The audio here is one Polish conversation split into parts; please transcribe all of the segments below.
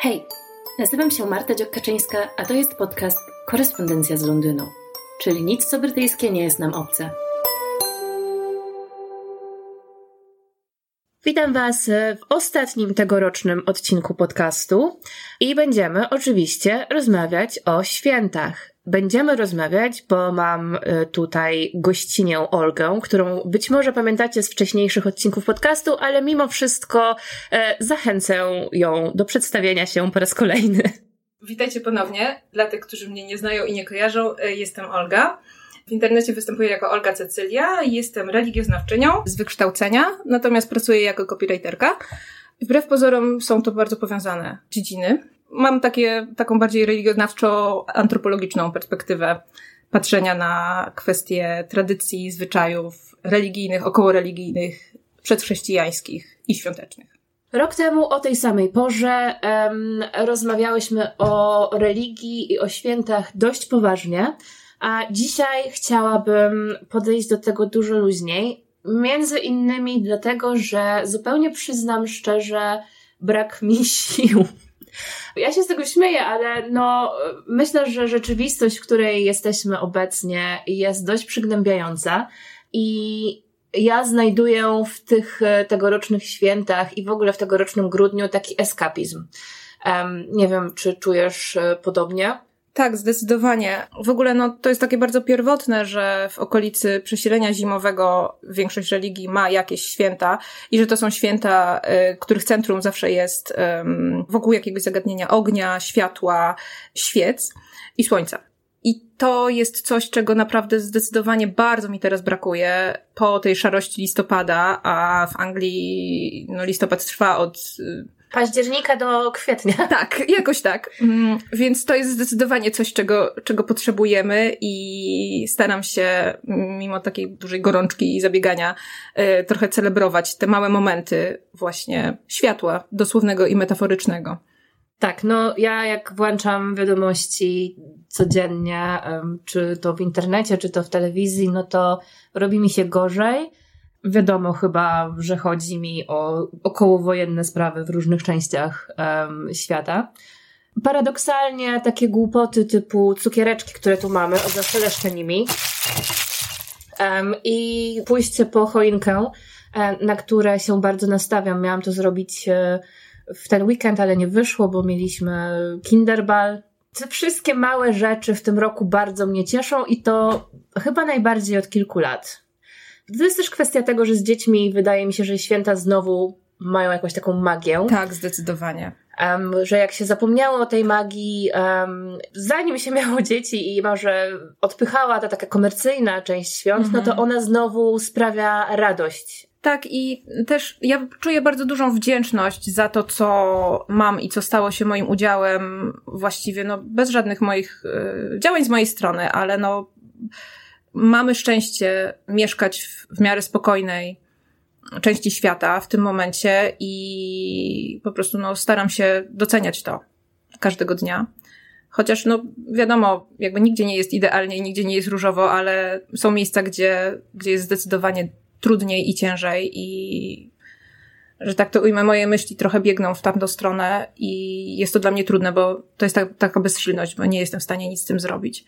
Hej, nazywam się Marta Dziokaczyńska, a to jest podcast Korespondencja z Londynu, czyli nic co brytyjskie nie jest nam obce. Witam Was w ostatnim tegorocznym odcinku podcastu i będziemy oczywiście rozmawiać o świętach. Będziemy rozmawiać, bo mam y, tutaj gościnię Olgę, którą być może pamiętacie z wcześniejszych odcinków podcastu, ale mimo wszystko e, zachęcę ją do przedstawienia się po raz kolejny. Witajcie ponownie. Dla tych, którzy mnie nie znają i nie kojarzą, e, jestem Olga. W internecie występuję jako Olga Cecylia, jestem religioznawczynią z wykształcenia, natomiast pracuję jako copywriterka. Wbrew pozorom są to bardzo powiązane dziedziny. Mam takie, taką bardziej religioznawczo-antropologiczną perspektywę patrzenia na kwestie tradycji, zwyczajów religijnych, okołoreligijnych, przedchrześcijańskich i świątecznych. Rok temu o tej samej porze um, rozmawiałyśmy o religii i o świętach dość poważnie. A dzisiaj chciałabym podejść do tego dużo luźniej. Między innymi dlatego, że zupełnie przyznam szczerze, brak mi sił. Ja się z tego śmieję, ale no, myślę, że rzeczywistość, w której jesteśmy obecnie jest dość przygnębiająca i ja znajduję w tych tegorocznych świętach i w ogóle w tegorocznym grudniu taki eskapizm. Um, nie wiem, czy czujesz e, podobnie? Tak, zdecydowanie. W ogóle no, to jest takie bardzo pierwotne, że w okolicy przesilenia zimowego większość religii ma jakieś święta i że to są święta, y, których centrum zawsze jest wokół jakiegoś zagadnienia ognia, światła, świec i słońca. I to jest coś, czego naprawdę zdecydowanie bardzo mi teraz brakuje po tej szarości listopada, a w Anglii no, listopad trwa od y, października do kwietnia. Tak, jakoś tak. Mm, więc to jest zdecydowanie coś, czego, czego potrzebujemy i staram się, mimo takiej dużej gorączki i zabiegania, y, trochę celebrować te małe momenty właśnie światła, dosłownego i metaforycznego. Tak, no ja jak włączam wiadomości codziennie, czy to w internecie, czy to w telewizji, no to robi mi się gorzej Wiadomo chyba, że chodzi mi o okołowojenne sprawy w różnych częściach um, świata. Paradoksalnie takie głupoty typu cukiereczki, które tu mamy, o nimi um, i pójście po choinkę, na które się bardzo nastawiam. Miałam to zrobić e, w ten weekend, ale nie wyszło, bo mieliśmy kinderball. Te wszystkie małe rzeczy w tym roku bardzo mnie cieszą i to chyba najbardziej od kilku lat. To jest też kwestia tego, że z dziećmi wydaje mi się, że święta znowu mają jakąś taką magię. Tak, zdecydowanie. Um, że jak się zapomniało o tej magii, um, zanim się miało dzieci i może odpychała ta taka komercyjna część świąt, no to mhm. ona znowu sprawia radość. Tak, i też ja czuję bardzo dużą wdzięczność za to, co mam i co stało się moim udziałem, właściwie no, bez żadnych moich y, działań z mojej strony, ale no mamy szczęście mieszkać w, w miarę spokojnej części świata w tym momencie i po prostu no, staram się doceniać to każdego dnia. Chociaż no wiadomo, jakby nigdzie nie jest idealnie i nigdzie nie jest różowo, ale są miejsca, gdzie, gdzie jest zdecydowanie trudniej i ciężej i że tak to ujmę, moje myśli trochę biegną w tamtą stronę i jest to dla mnie trudne, bo to jest ta, taka bezsilność, bo nie jestem w stanie nic z tym zrobić.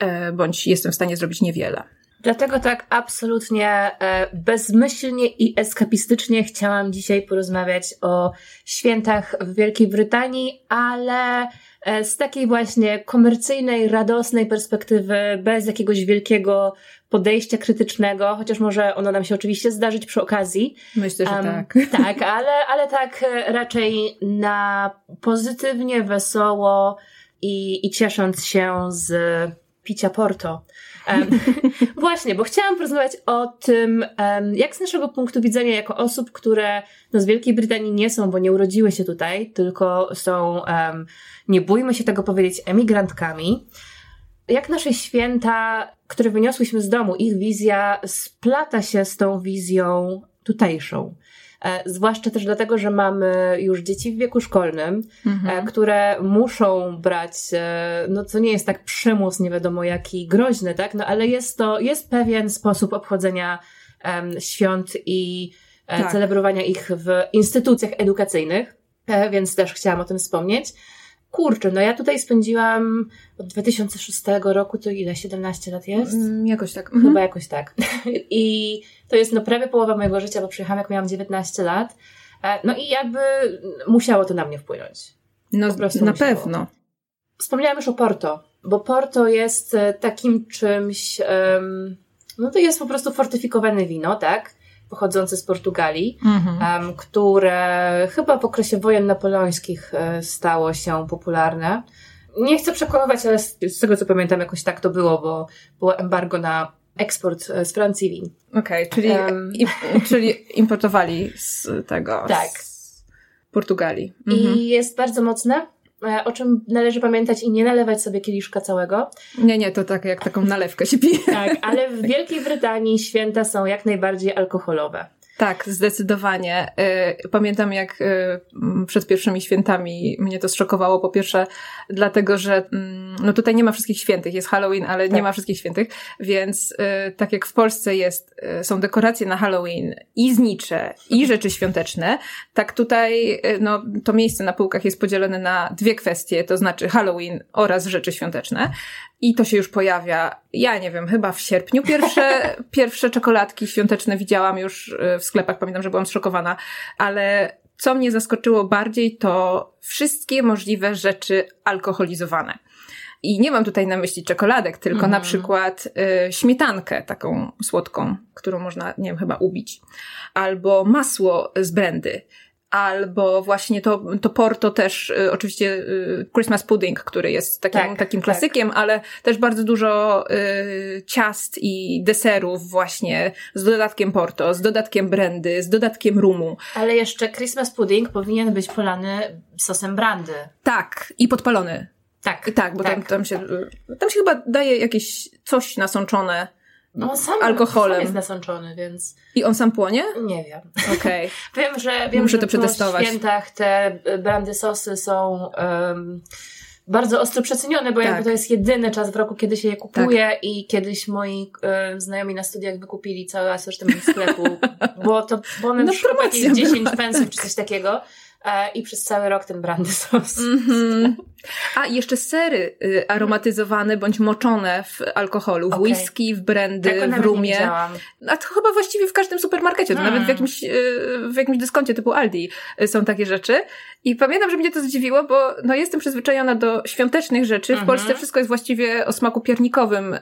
E, bądź jestem w stanie zrobić niewiele. Dlatego tak absolutnie e, bezmyślnie i eskapistycznie chciałam dzisiaj porozmawiać o świętach w Wielkiej Brytanii, ale e, z takiej właśnie komercyjnej, radosnej perspektywy, bez jakiegoś wielkiego podejścia krytycznego, chociaż może ono nam się oczywiście zdarzyć przy okazji. Myślę, że um, tak. Tak, ale, ale tak raczej na pozytywnie, wesoło i, i ciesząc się z picia Porto. Um, właśnie, bo chciałam porozmawiać o tym, um, jak z naszego punktu widzenia, jako osób, które no, z Wielkiej Brytanii nie są, bo nie urodziły się tutaj, tylko są, um, nie bójmy się tego powiedzieć, emigrantkami, jak nasze święta, które wyniosłyśmy z domu, ich wizja splata się z tą wizją tutejszą. E, zwłaszcza też dlatego, że mamy już dzieci w wieku szkolnym, e, mhm. które muszą brać, e, no co nie jest tak przymus, nie wiadomo jaki groźny, tak? No ale jest to, jest pewien sposób obchodzenia um, świąt i tak. celebrowania ich w instytucjach edukacyjnych. więc też chciałam o tym wspomnieć. Kurczę, no ja tutaj spędziłam od 2006 roku, to ile? 17 lat jest? Mm, jakoś tak. Chyba Mhm. jakoś tak. I to jest no prawie połowa mojego życia, bo przyjechałam jak miałam 19 lat. E, No i jakby musiało to na mnie wpłynąć. No, po prostu na musiało. pewno. Wspomniałam już o Porto, bo Porto jest e, takim czymś, em, no to jest po prostu fortyfikowane wino, tak? Pochodzące z Portugalii, Mhm. em, które chyba w okresie wojen napoleońskich e, stało się popularne. Nie chcę przekonywać, ale z, z tego co pamiętam jakoś tak to było, bo było embargo na eksport e, z Francji win. Okej, czyli, Em. i, czyli importowali z tego. Tak. Z Portugalii. Mhm. I jest bardzo mocne, o czym należy pamiętać i nie nalewać sobie kieliszka całego. Nie, nie, to tak jak taką nalewkę się pije. Tak, ale w Wielkiej Brytanii święta są jak najbardziej alkoholowe. Tak, zdecydowanie. Y, Pamiętam, jak y, przed pierwszymi świętami mnie to zszokowało. Po pierwsze, dlatego, że mm, no tutaj nie ma wszystkich świętych. Jest Halloween, ale nie Tak. ma wszystkich świętych. Więc y, tak jak w Polsce jest, są dekoracje na Halloween i znicze, i rzeczy świąteczne, tak tutaj no, to miejsce na półkach jest podzielone na dwie kwestie, to znaczy Halloween oraz rzeczy świąteczne. I to się już pojawia, ja nie wiem, chyba w sierpniu. Pierwsze, pierwsze czekoladki świąteczne widziałam już y, w sklepach, pamiętam, że byłam zszokowana, ale co mnie zaskoczyło bardziej, to wszystkie możliwe rzeczy alkoholizowane. I nie mam tutaj na myśli czekoladek, tylko Mhm. na przykład y, śmietankę taką słodką, którą można, nie wiem, chyba ubić. Albo masło z brandy. Albo właśnie to, to Porto też, y, oczywiście y, Christmas pudding, który jest takim, Tak, takim tak. klasykiem, ale też bardzo dużo y, ciast i deserów właśnie z dodatkiem Porto, z dodatkiem brandy, z dodatkiem rumu. Ale jeszcze Christmas pudding powinien być polany sosem brandy. Tak, i podpalony. Tak, Tak, bo Tam, tam się, tam się chyba daje jakieś coś nasączone on sam, alkoholem. Sam jest nasączony, więc i on sam płonie? nie wiem. Okej. Wiem, że, wiem, Muszę że to przetestować. po świętach te e, brandy sosy są em, bardzo ostro przecenione, bo Tak. jakby to jest jedyny czas w roku, kiedy się je kupuje i kiedyś moi e, znajomi na studiach wykupili cały asortyment sklepu, bo to bo one No, no, promocja jakieś 10 była. pensów czy coś takiego e, i przez cały rok ten brandy sos. Mhm. A i jeszcze sery y, aromatyzowane bądź moczone w alkoholu, w Okej. whisky, w brandy, Tego w rumie. A to chyba właściwie w każdym supermarkecie, to Mm. nawet w jakimś, y, w jakimś dyskoncie typu Aldi y, są takie rzeczy. I pamiętam, że mnie to zdziwiło, bo no, jestem przyzwyczajona do świątecznych rzeczy. W Mhm. Polsce wszystko jest właściwie o smaku piernikowym y,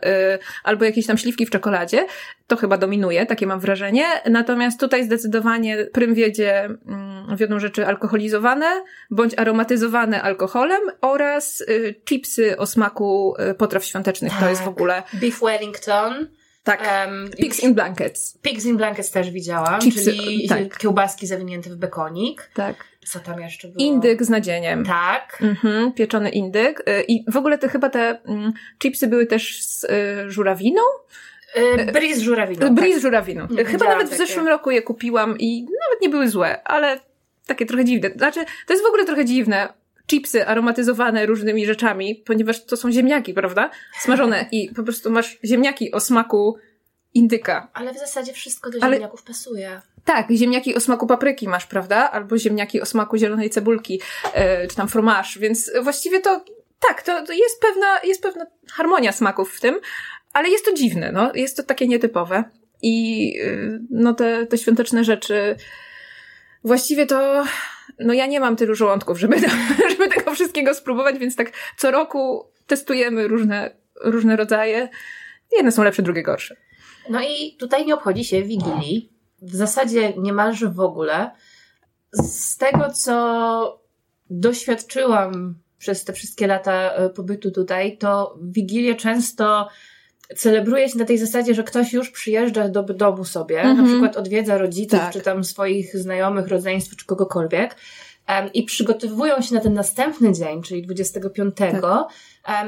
albo jakieś tam śliwki w czekoladzie. To chyba dominuje, takie mam wrażenie. Natomiast tutaj zdecydowanie prym wiedzie mm, wiodą rzeczy alkoholizowane bądź aromatyzowane alkoholem oraz y, chipsy o smaku y, potraw świątecznych. To Tak. jest w ogóle Beef Wellington. tak. em, Pigs in blankets. Pigs in Blankets też widziałam, Chipsy, czyli tak. kiełbaski zawinięte w bekonik. Tak. Co tam jeszcze było? Indyk z nadzieniem. Tak. Mhm, pieczony indyk. Y, I w ogóle te chyba te mm, chipsy były też z y, żurawiną? Brie z żurawiną. Brie tak. z żurawiną. Nie, chyba nawet w takie. zeszłym roku je kupiłam i nawet nie były złe, ale takie trochę dziwne. Znaczy, to jest w ogóle trochę dziwne. Chipsy aromatyzowane różnymi rzeczami, ponieważ to są ziemniaki, prawda? Smażone i po prostu masz ziemniaki o smaku indyka. Ale w zasadzie wszystko do Ale- ziemniaków pasuje. Tak, ziemniaki o smaku papryki masz, prawda? Albo ziemniaki o smaku zielonej cebulki, e, czy tam fromage, więc właściwie to tak, to, to jest pewna, jest pewna harmonia smaków w tym, ale jest to dziwne, no, jest to takie nietypowe. I y, no te, te świąteczne rzeczy, właściwie to, no ja nie mam tylu żołądków, żeby, żeby tego wszystkiego spróbować, więc tak co roku testujemy różne, różne rodzaje. Jedne są lepsze, drugie gorsze. No i tutaj nie obchodzi się Wigilii. W zasadzie niemalże w ogóle. Z tego, co doświadczyłam przez te wszystkie lata e, pobytu tutaj, to Wigilię często celebruje się na tej zasadzie, że ktoś już przyjeżdża do domu sobie, Mhm. na przykład odwiedza rodziców, Tak. czy tam swoich znajomych, rodzeństw, czy kogokolwiek. I przygotowują się na ten następny dzień, czyli 25. Tak.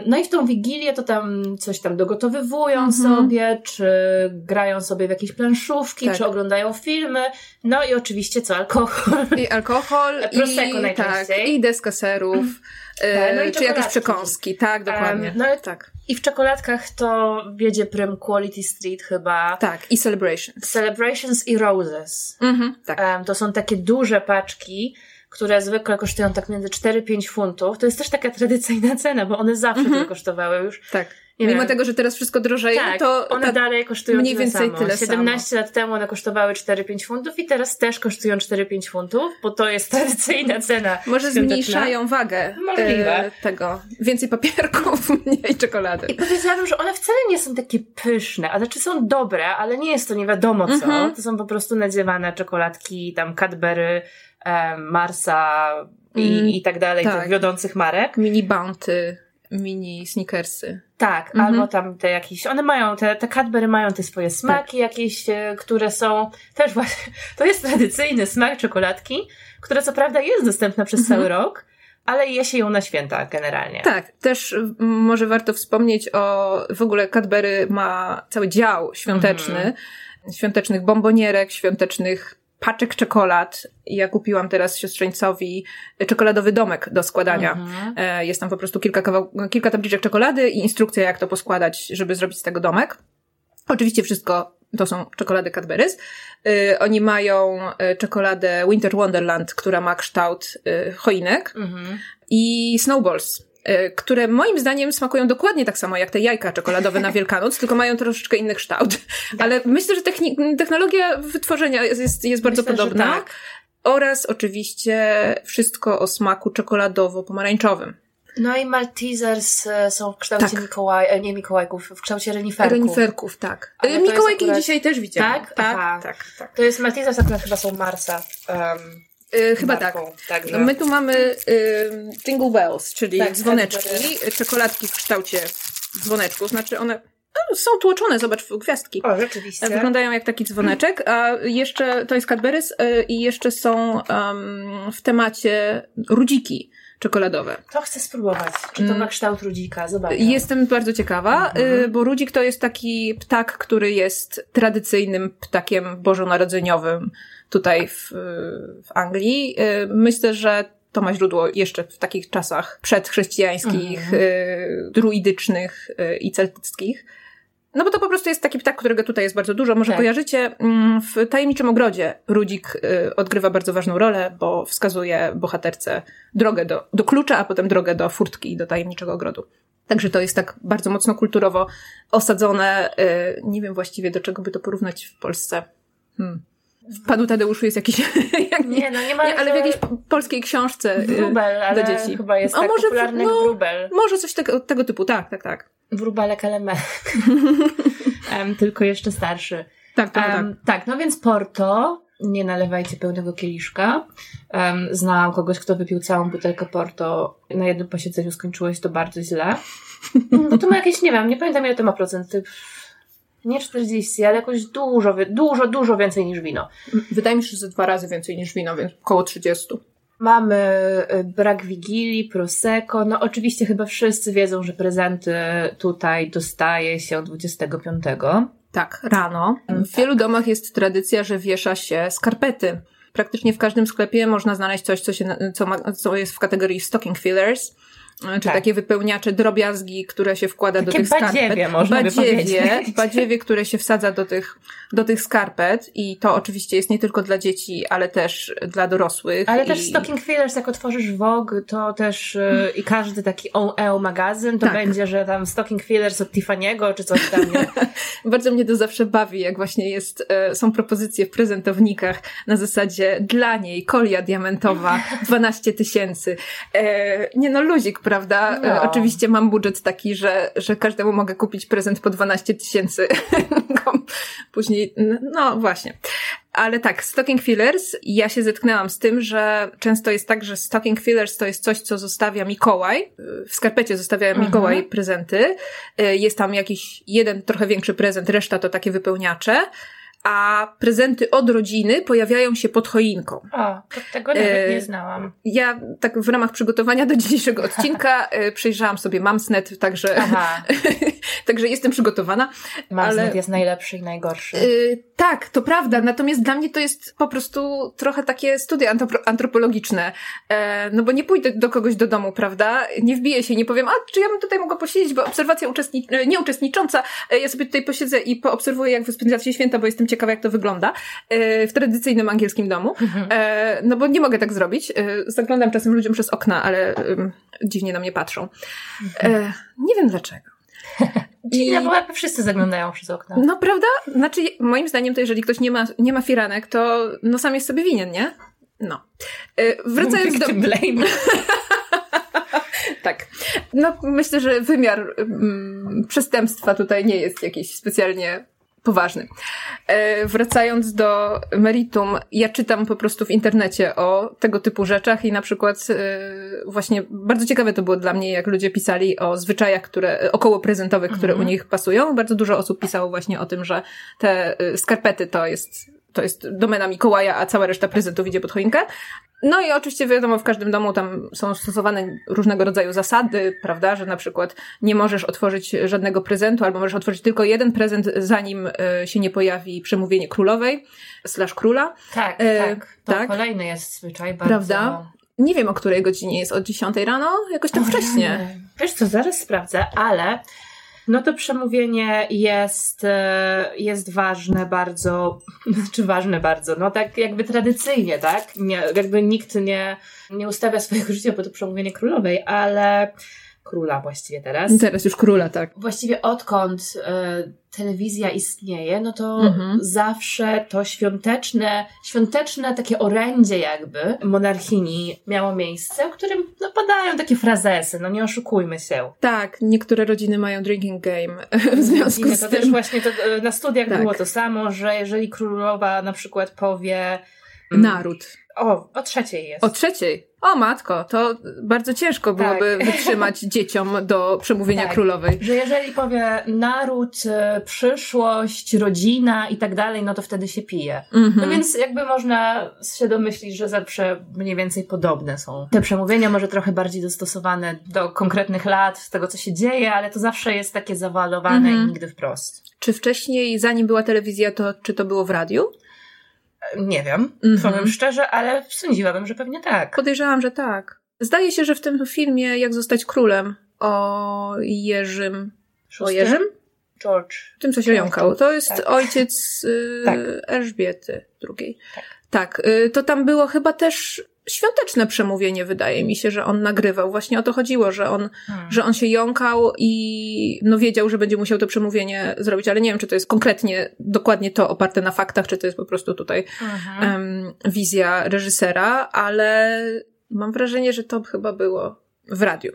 No i w tą wigilię to tam coś tam dogotowywują Mhm. sobie, czy grają sobie w jakieś planszówki, Tak. czy oglądają filmy. No i oczywiście co, alkohol. I alkohol, Prosecco i, najczęściej. tak, i deska serów, Tak, no i czy jakieś przekąski. Tak, dokładnie. Em, no i- tak. I w czekoladkach to wiedzie prym Quality Street chyba. tak, i celebrations. Celebrations i Roses. Mhm, tak. Em, To są takie duże paczki, które zwykle kosztują tak między 4-5 funtów. To jest też taka tradycyjna cena, bo one zawsze mhm. tyle kosztowały już. Tak. Nie Mimo wiem. tego, że teraz wszystko drożeje, tak, to one ta, dalej kosztują mniej więcej samo. tyle 17 samo. lat temu one kosztowały 4-5 funtów i teraz też kosztują 4-5 funtów, bo to jest tradycyjna cena. Może zmniejszają wagę Możliwe. E, tego. Więcej papierków, mniej czekolady. I powiedziałabym, że one wcale nie są takie pyszne, a znaczy są dobre, ale nie jest to nie wiadomo co. Mhm. To są po prostu nadziewane czekoladki, tam Cadbury, Marsa i, mm, i tak dalej, tak. tych wiodących marek. Mini Bounty mini sneakersy. Tak, mhm. albo tam te jakieś, one mają, te, te Cadbury mają te swoje smaki tak. jakieś, e, które są też właśnie, to jest tradycyjny smak czekoladki, która co prawda jest dostępna przez mhm. cały rok, ale je się ją na święta generalnie. Tak, też może warto wspomnieć o, w ogóle Cadbury ma cały dział świąteczny, mhm. świątecznych bombonierek, świątecznych paczek czekolad. Ja kupiłam teraz siostrzeńcowi czekoladowy domek do składania. Mhm. E, jest tam po prostu kilka, kawał, kilka tabliczek czekolady i instrukcja, jak to poskładać, żeby zrobić z tego domek. Oczywiście wszystko to są czekolady Cadbury's. Yy, oni mają yy, czekoladę Winter Wonderland, która ma kształt yy, choinek mhm. i Snowballs, E, które moim zdaniem smakują dokładnie tak samo jak te jajka czekoladowe na Wielkanoc, tylko mają troszeczkę inny kształt. Ale myślę, że technologia wytworzenia jest, jest, jest bardzo myślę, podobna. Tak. Oraz oczywiście wszystko o smaku czekoladowo-pomarańczowym. No i Maltesers e, są w kształcie tak. Mikołaj, e, nie Mikołajków, w kształcie reniferków. Reniferków, tak. Ale Mikołajki akurat... dzisiaj też widziałam. Tak? Tak, Aha. tak, tak. To jest Maltesers akurat chyba są Marsa. Um, Yy, chyba tak. Także. My tu mamy yy, Jingle Bells, czyli tak, dzwoneczki, tak, czekoladki w kształcie dzwoneczku. Znaczy one no, są tłoczone, zobacz, w gwiazdki. O, rzeczywiście. Wyglądają jak taki dzwoneczek, a jeszcze, to jest Cadbury's yy, i jeszcze są um, w temacie rudziki czekoladowe. To chcę spróbować. Czy to ma mm. kształt rudzika? Zobacz. Jestem bardzo ciekawa, mhm. Y, bo rudzik to jest taki ptak, który jest tradycyjnym ptakiem bożonarodzeniowym tutaj w, w Anglii. Y, myślę, że to ma źródło jeszcze w takich czasach przedchrześcijańskich, mhm. Y, druidycznych i celtyckich. No bo to po prostu jest taki ptak, którego tutaj jest bardzo dużo. Może tak. kojarzycie, mm, w Tajemniczym Ogrodzie Rudzik y, odgrywa bardzo ważną rolę, bo wskazuje bohaterce drogę do, do klucza, a potem drogę do furtki i do Tajemniczego Ogrodu. Także to jest tak bardzo mocno kulturowo osadzone. Y, nie wiem właściwie do czego by to porównać w Polsce. Hmm. W Panu Tadeuszu jest jakiś... nie, no nie ma... Nie, ale w jakiejś polskiej książce y, Wróbel, ale dla dzieci. chyba jest tak może, popularny no, wróbel. Może coś tego, tego typu, tak, tak, tak. Wróbelek elemek. um, tylko jeszcze starszy. Tak, tak, um, tak. Tak, no więc Porto, nie nalewajcie pełnego kieliszka. Um, znałam kogoś, kto wypił całą butelkę Porto. Na jednym posiedzeniu skończyło się to bardzo źle. No to ma jakieś, nie wiem, nie pamiętam ile to ma procenty. Nie 40, ale jakoś dużo, dużo, dużo więcej niż wino. Wydaje mi się, że dwa razy więcej niż wino, więc około 30. Mamy y, brak wigilii, prosecco. No oczywiście chyba wszyscy wiedzą, że prezenty tutaj dostaje się od 25. Tak, rano. W wielu domach jest tradycja, że wiesza się skarpety. Praktycznie w każdym sklepie można znaleźć coś, co, się, co, ma, co jest w kategorii stocking fillers czy tak. takie wypełniacze, drobiazgi, które się wkłada takie do tych badziewie, skarpet. Można badziewie, badziewie, które się wsadza do tych, do tych skarpet i to oczywiście jest nie tylko dla dzieci, ale też dla dorosłych. Ale i... też Stocking Fillers, jak otworzysz Vogue, to też yy, i każdy taki OE magazyn, to tak. będzie, że tam Stocking Fillers od Tiffany'ego, czy coś tam. Bardzo mnie to zawsze bawi, jak właśnie jest, yy, są propozycje w prezentownikach na zasadzie dla niej kolia diamentowa 12 tysięcy. Yy, nie no, luzik, prawda? E, no. Oczywiście mam budżet taki, że, że każdemu mogę kupić prezent po 12 tysięcy. Później, no właśnie. Ale tak, stocking fillers, ja się zetknęłam z tym, że często jest tak, że stocking fillers to jest coś, co zostawia Mikołaj. W skarpecie zostawia mhm. Mikołaj prezenty. E, jest tam jakiś jeden trochę większy prezent, reszta to takie wypełniacze a prezenty od rodziny pojawiają się pod choinką. O, tego nawet nie e, znałam. Ja tak w ramach przygotowania do dzisiejszego odcinka e, przejrzałam sobie Mamsnet, także, także jestem przygotowana. Mamsnet ale... jest najlepszy i najgorszy. E, tak, to prawda, natomiast dla mnie to jest po prostu trochę takie studia antropologiczne, no bo nie pójdę do kogoś do domu, prawda? Nie wbiję się, nie powiem, a czy ja bym tutaj mogła posiedzieć, bo obserwacja uczestni- nieuczestnicząca, ja sobie tutaj posiedzę i poobserwuję, jak wy spędzacie święta, bo jestem ciekawa, jak to wygląda e, w tradycyjnym angielskim domu. Mhm. E, no bo nie mogę tak zrobić. Zaglądam czasem ludziom przez okna, ale dziwnie na mnie patrzą. Mhm. Nie wiem dlaczego. I... No bo jakby wszyscy zaglądają przez okna. No prawda? Znaczy, moim zdaniem to jeżeli ktoś nie ma, nie ma firanek, to no sam jest sobie winien, nie? No. Wracając do... blame. tak. No, myślę, że wymiar mm, przestępstwa tutaj nie jest jakiś specjalnie poważny. E, wracając do meritum, ja czytam po prostu w internecie o tego typu rzeczach i na przykład e, właśnie bardzo ciekawe to było dla mnie, jak ludzie pisali o zwyczajach, które, około prezentowych, które mhm. u nich pasują. Bardzo dużo osób pisało właśnie o tym, że te e, skarpety to jest to jest domena Mikołaja, a cała reszta prezentów idzie pod choinkę. No i oczywiście wiadomo, w każdym domu tam są stosowane różnego rodzaju zasady, prawda, że na przykład nie możesz otworzyć żadnego prezentu, albo możesz otworzyć tylko jeden prezent, zanim e, się nie pojawi przemówienie królowej slash króla. Tak, e, tak. To tak. kolejny jest zwyczaj bardzo... Prawda? Nie wiem, o której godzinie jest, od 10 rano? Jakoś tak wcześnie. Wiesz co, zaraz sprawdzę, ale no to przemówienie jest, e, jest ważne bardzo, czy ważne bardzo, no tak jakby tradycyjnie, tak? Nie, jakby nikt nie, nie ustawia swojego życia po to przemówienie królowej, ale króla właściwie teraz. Teraz już króla, tak. Właściwie odkąd y, telewizja istnieje, no to mhm. zawsze to świąteczne, świąteczne takie orędzie jakby monarchini miało miejsce, w którym no, padają takie frazesy, no nie oszukujmy się. Tak, niektóre rodziny mają drinking game w związku z to tym. też właśnie to, e, na studiach tak. było to samo, że jeżeli królowa na przykład powie mm, Naród. O, o trzeciej jest. O trzeciej. O matko, to bardzo ciężko byłoby tak. wytrzymać dzieciom do przemówienia tak. królowej. Że jeżeli powie naród, e, przyszłość, rodzina i tak dalej, no to wtedy się pije. Mm-hmm. No więc jakby można się domyślić, że zawsze mniej więcej podobne są. Te przemówienia może trochę bardziej dostosowane do konkretnych lat, z tego co się dzieje, ale to zawsze jest takie zawalowane mm-hmm. i nigdy wprost. Czy wcześniej, zanim była telewizja, to czy to było w radiu? Nie wiem, mm-hmm. powiem szczerze, ale sądziłabym, że pewnie tak. Podejrzewam, że tak. Zdaje się, że w tym filmie Jak zostać królem o Jerzym. Szóstym? O Jerzym? George. Tym, co się jąkał. To jest tak. ojciec y, tak. Elżbiety II. Tak. tak. Y, to tam było chyba też świąteczne przemówienie, wydaje mi się, że on nagrywał. Właśnie o to chodziło, że on, hmm. że on się jąkał i no wiedział, że będzie musiał to przemówienie zrobić, ale nie wiem, czy to jest konkretnie, dokładnie to oparte na faktach, czy to jest po prostu tutaj um, wizja reżysera, ale mam wrażenie, że to chyba było w radiu.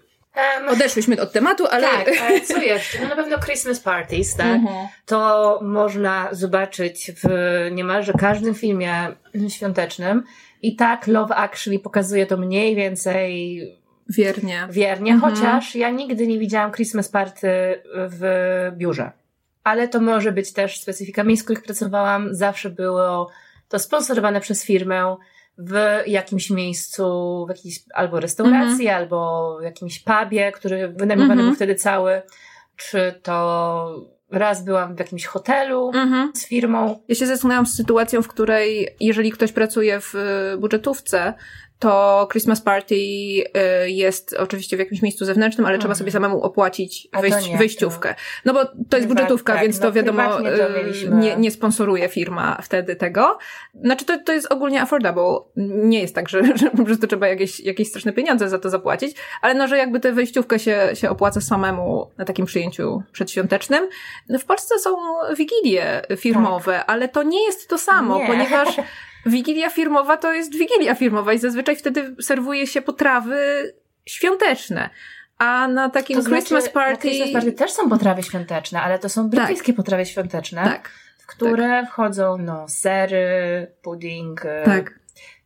Um, Odeszłyśmy od tematu, ale... Tak, ale co jeszcze? No na pewno Christmas Parties, tak? Mhm. To można zobaczyć w niemalże każdym filmie świątecznym. I tak Love Actually pokazuje to mniej więcej wiernie. Wiernie, mhm. chociaż ja nigdy nie widziałam Christmas Party w biurze. Ale to może być też specyfika miejsc, w których pracowałam. Zawsze było to sponsorowane przez firmę w jakimś miejscu, w jakiejś albo restauracji, mhm. albo w jakimś pubie, który wynajmowany mhm. był wtedy cały. Czy to Raz byłam w jakimś hotelu mhm. z firmą. Ja się zastanawiam z sytuacją, w której jeżeli ktoś pracuje w budżetówce, to Christmas Party y, jest oczywiście w jakimś miejscu zewnętrznym, ale trzeba sobie samemu opłacić wejść, nie, wejściówkę. To... No bo to jest budżetówka, tak, więc to no, wiadomo, to y, nie, nie sponsoruje firma wtedy tego. Znaczy to, to jest ogólnie affordable. Nie jest tak, że, że po prostu trzeba jakieś, jakieś straszne pieniądze za to zapłacić, ale no, że jakby tę wejściówkę się, się opłaca samemu na takim przyjęciu przedświątecznym. No w Polsce są wigilie firmowe, tak. ale to nie jest to samo, nie. ponieważ Wigilia firmowa to jest wigilia firmowa i zazwyczaj wtedy serwuje się potrawy świąteczne. A na takim to znaczy, Christmas party... Na Christmas party też są potrawy świąteczne, ale to są brytyjskie tak. potrawy świąteczne. Tak. W które tak. wchodzą, no, sery, pudding, e, tak.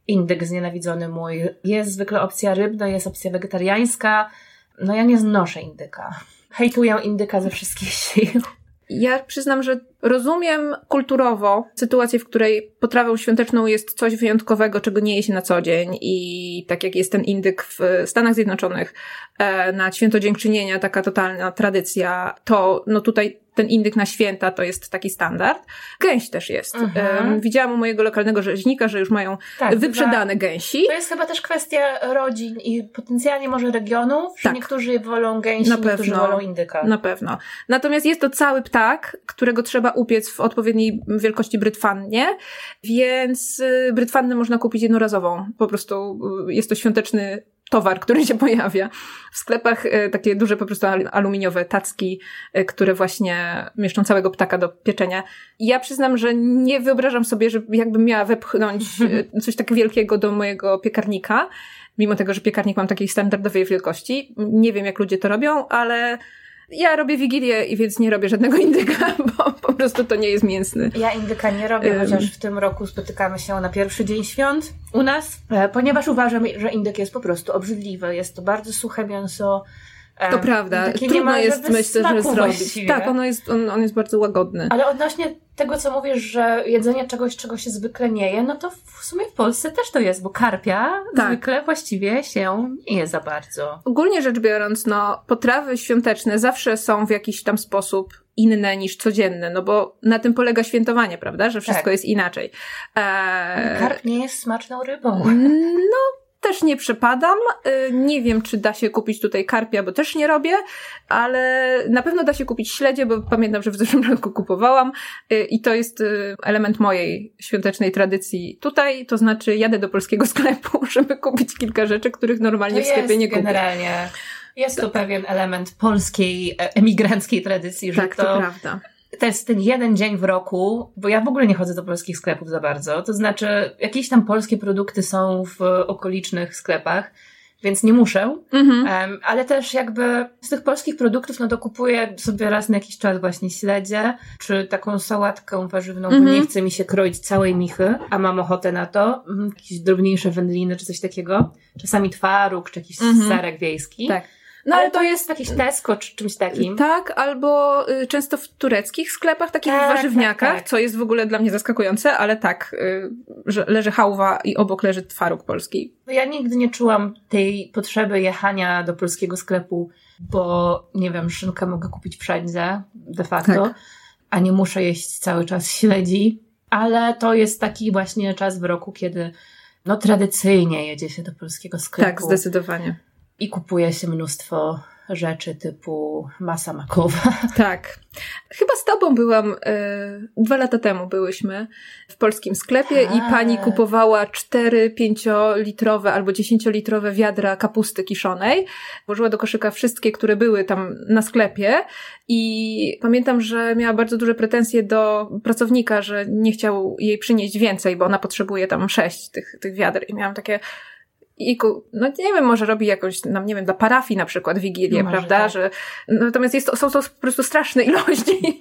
indyk znienawidzony mój. Jest zwykle opcja rybna, jest opcja wegetariańska. No ja nie znoszę indyka. Hejtuję indyka ze wszystkich sił. Ja przyznam, że rozumiem kulturowo sytuację, w której potrawą świąteczną jest coś wyjątkowego, czego nie je się na co dzień i tak jak jest ten indyk w Stanach Zjednoczonych e, na święto dziękczynienia, taka totalna tradycja, to no tutaj ten indyk na święta to jest taki standard. Gęś też jest. Mhm. Widziałam u mojego lokalnego rzeźnika, że już mają tak, wyprzedane za... gęsi. To jest chyba też kwestia rodzin i potencjalnie może regionów, że tak. niektórzy wolą gęsi, na niektórzy pewno, wolą indyka. Na pewno. Natomiast jest to cały ptak, którego trzeba trzeba upiec w odpowiedniej wielkości brytwannie, więc y, brytwannę można kupić jednorazową. Po prostu y, jest to świąteczny towar, który się pojawia. W sklepach y, takie duże po prostu aluminiowe tacki, które właśnie mieszczą całego ptaka do pieczenia. Ja przyznam, że nie wyobrażam sobie, że jakbym miała wepchnąć coś tak wielkiego do mojego piekarnika, mimo tego, że piekarnik mam takiej standardowej wielkości. Nie wiem, jak ludzie to robią, ale ja robię wigilię i więc nie robię żadnego indyka, bo po prostu to nie jest mięsny. Ja indyka nie robię, um. chociaż w tym roku spotykamy się na pierwszy dzień świąt u nas, e, ponieważ uważam, że indyk jest po prostu obrzydliwy. Jest to bardzo suche mięso, to prawda. Trudno jest, myślę, że zrobić. Właściwie. Tak, ono jest, on, on jest bardzo łagodny. Ale odnośnie tego, co mówisz, że jedzenie czegoś, czego się zwykle nie je, no to w sumie w Polsce też to jest, bo karpia tak. zwykle właściwie się nie je za bardzo. Ogólnie rzecz biorąc, no, potrawy świąteczne zawsze są w jakiś tam sposób inne niż codzienne, no bo na tym polega świętowanie, prawda, że wszystko tak. jest inaczej. Eee... Karp nie jest smaczną rybą. No, też nie przepadam. Y, nie wiem, czy da się kupić tutaj karpia, bo też nie robię, ale na pewno da się kupić śledzie, bo pamiętam, że w zeszłym roku kupowałam y, i to jest y, element mojej świątecznej tradycji tutaj, to znaczy jadę do polskiego sklepu, żeby kupić kilka rzeczy, których normalnie to w sklepie nie kupię. generalnie. Jest to pewien element polskiej, e, emigranckiej tradycji, że tak, to, to prawda to jest ten jeden dzień w roku, bo ja w ogóle nie chodzę do polskich sklepów za bardzo. To znaczy, jakieś tam polskie produkty są w okolicznych sklepach, więc nie muszę. Mhm. Um, ale też jakby z tych polskich produktów, no to kupuję sobie raz na jakiś czas właśnie śledzie, czy taką sałatkę warzywną, mhm. bo nie chce mi się kroić całej michy, a mam ochotę na to. Mhm, jakieś drobniejsze wędliny, czy coś takiego. Czasami twaróg, czy jakiś mhm. serek wiejski. Tak. No ale to jest jakiś Tesco czy czymś takim. Tak, albo y, często w tureckich sklepach, takich tak, warzywniakach, tak, tak. co jest w ogóle dla mnie zaskakujące, ale tak, y, że leży hałwa i obok leży twaróg polski. Ja nigdy nie czułam tej potrzeby jechania do polskiego sklepu, bo nie wiem, szynkę mogę kupić wszędzie, de facto, tak. a nie muszę jeść cały czas śledzi. Ale to jest taki właśnie czas w roku, kiedy no tradycyjnie jedzie się do polskiego sklepu. Tak, zdecydowanie i kupuje się mnóstwo rzeczy typu masa makowa. Tak. Chyba z tobą byłam, y, dwa lata temu byłyśmy w polskim sklepie tak. i pani kupowała cztery pięciolitrowe albo dziesięciolitrowe wiadra kapusty kiszonej. Włożyła do koszyka wszystkie, które były tam na sklepie i pamiętam, że miała bardzo duże pretensje do pracownika, że nie chciał jej przynieść więcej, bo ona potrzebuje tam sześć tych, tych wiader i miałam takie i no nie wiem, może robi jakoś, nam nie wiem, dla parafii na przykład wigilię, no prawda, tak. że natomiast jest to, są to po prostu straszne ilości.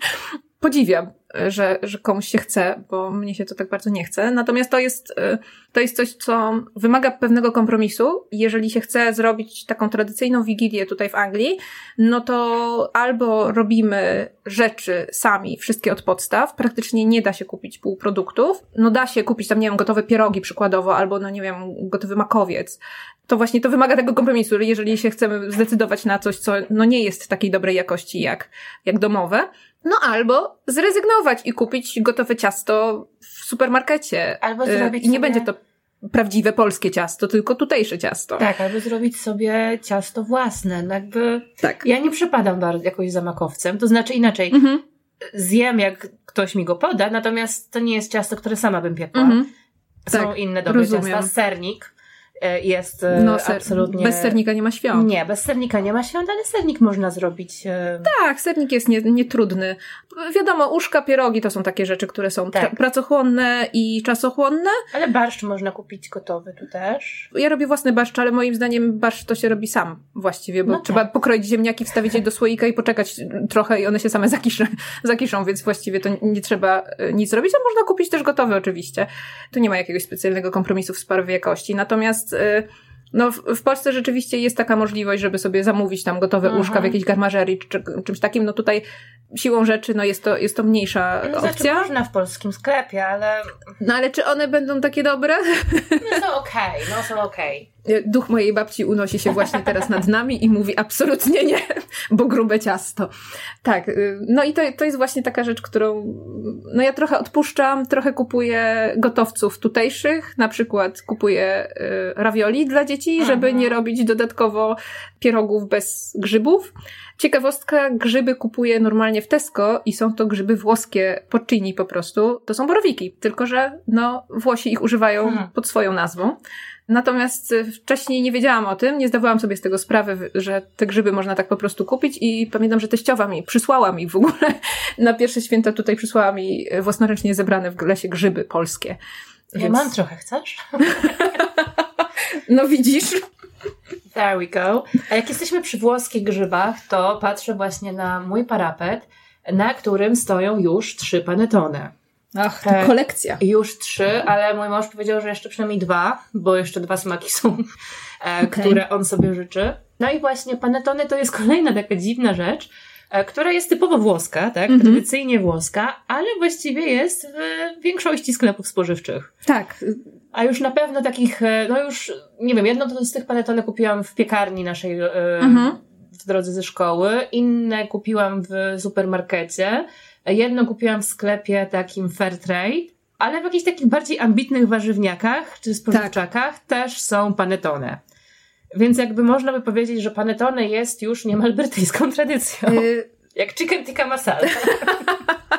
Podziwiam, że, że komuś się chce, bo mnie się to tak bardzo nie chce. Natomiast to jest, y, to jest coś, co wymaga pewnego kompromisu. Jeżeli się chce zrobić taką tradycyjną wigilię tutaj w Anglii, no to albo robimy rzeczy sami, wszystkie od podstaw, praktycznie nie da się kupić półproduktów. No da się kupić tam, nie wiem, gotowe pierogi przykładowo, albo no nie wiem, gotowy makowiec. To właśnie to wymaga tego kompromisu, jeżeli się chcemy zdecydować na coś, co no nie jest takiej dobrej jakości jak, jak domowe. No albo zrezygnować i kupić gotowe ciasto w supermarkecie. Albo y, zrobić I nie sobie... będzie to prawdziwe polskie ciasto, tylko tutejsze ciasto. Tak, albo zrobić sobie ciasto własne. No jakby tak. Ja nie przepadam bardzo jakoś za makowcem, to znaczy inaczej. Mhm. Zjem, jak ktoś mi go poda, natomiast to nie jest ciasto, które sama bym piekła. Mhm. Są tak, inne dobre rozumiem. ciasta. Sernik jest e, no, ser, absolutnie... Bez sernika nie ma świąt. Nie, bez sernika nie ma świąt, ale sernik można zrobić. E, tak, sernik jest nietrudny. Nie Wiadomo, uszka, pierogi to są takie rzeczy, które są tak. pracochłonne i czasochłonne. Ale barszcz można kupić gotowy tu też. Ja robię własny barszcz, ale moim zdaniem barszcz to się robi sam właściwie, bo no trzeba tak. pokroić ziemniaki, wstawić je do słoika i poczekać trochę i one się same zakiszą, zakiszą więc właściwie to nie trzeba nic robić, a można kupić też gotowy oczywiście. Tu nie ma jakiegoś specjalnego kompromisu w sprawie jakości. Natomiast Y, no, w Polsce rzeczywiście jest taka możliwość, żeby sobie zamówić tam gotowe Aha. łóżka w jakiejś garmażerii czy czymś takim. No tutaj siłą rzeczy, no jest to, jest to mniejsza no, znaczy, opcja. można w polskim sklepie, ale... No ale czy one będą takie dobre? No są okej, okay, no są okej. Duch mojej babci unosi się właśnie teraz nad nami i mówi absolutnie nie, bo grube ciasto. Tak, y, no i to, to jest właśnie taka rzecz, którą no ja trochę odpuszczam, trochę kupuję gotowców tutejszych, na przykład kupuję y, ravioli dla dzieci, żeby nie robić dodatkowo pierogów bez grzybów. Ciekawostka, grzyby kupuję normalnie w Tesco i są to grzyby włoskie porcini po prostu. To są borowiki, tylko że no Włosi ich używają hmm. pod swoją nazwą. Natomiast y, wcześniej nie wiedziałam o tym, nie zdawałam sobie z tego sprawy, że te grzyby można tak po prostu kupić i pamiętam, że teściowa mi przysłała mi w ogóle na pierwsze święta tutaj przysłała mi własnoręcznie zebrane w lesie grzyby polskie. Ja Więc... mam trochę, chcesz? no widzisz. There we go. A jak jesteśmy przy włoskich grzybach, to patrzę właśnie na mój parapet, na którym stoją już trzy panetone. Ach, to kolekcja. Już trzy, ale mój mąż powiedział, że jeszcze przynajmniej dwa, bo jeszcze dwa smaki są, e, okay. które on sobie życzy. No i właśnie panetone to jest kolejna taka dziwna rzecz, e, która jest typowo włoska, tak? Mm -hmm. Tradycyjnie włoska, ale właściwie jest w większości sklepów spożywczych. Tak. A już na pewno takich, e, no już, nie wiem, jedno z tych panetone kupiłam w piekarni naszej mm -hmm. w drodze ze szkoły, inne kupiłam w supermarkecie. Jedno kupiłam w sklepie takim Fairtrade, ale w jakichś takich bardziej ambitnych warzywniakach czy spożywczakach tak. też są panetone. Więc jakby można by powiedzieć, że panetone jest już niemal brytyjską tradycją. Y Jak chicken tikka masala.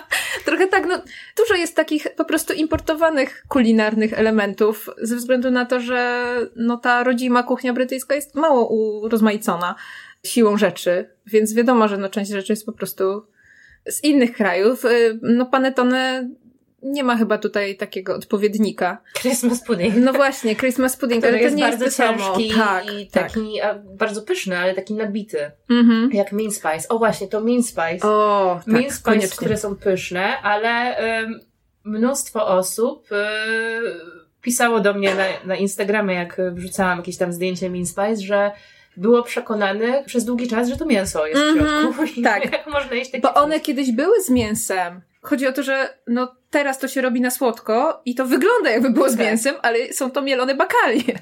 Trochę tak, no dużo jest takich po prostu importowanych kulinarnych elementów ze względu na to, że no ta rodzima kuchnia brytyjska jest mało urozmaicona siłą rzeczy, więc wiadomo, że no część rzeczy jest po prostu z innych krajów, y, no panetone nie ma chyba tutaj takiego odpowiednika. Christmas pudding. No właśnie, Christmas pudding, ale to jest nie bardzo jest ciężki tak, i taki tak. bardzo pyszny, ale taki nabity. Mhm. Jak mean spice. O właśnie, to mean spice. O, tak, mean spice, koniecznie. które są pyszne, ale um, mnóstwo osób um, pisało do mnie na, na Instagramie, jak wrzucałam jakieś tam zdjęcie mean spice, że było przekonane przez długi czas, że to mięso jest mm -hmm, w mhm, środku. tak. Jak można jeść takie Bo one kiedyś były z mięsem. Chodzi o to, że no teraz to się robi na słodko i to wygląda jakby było z tak. mięsem, ale są to mielone bakalie.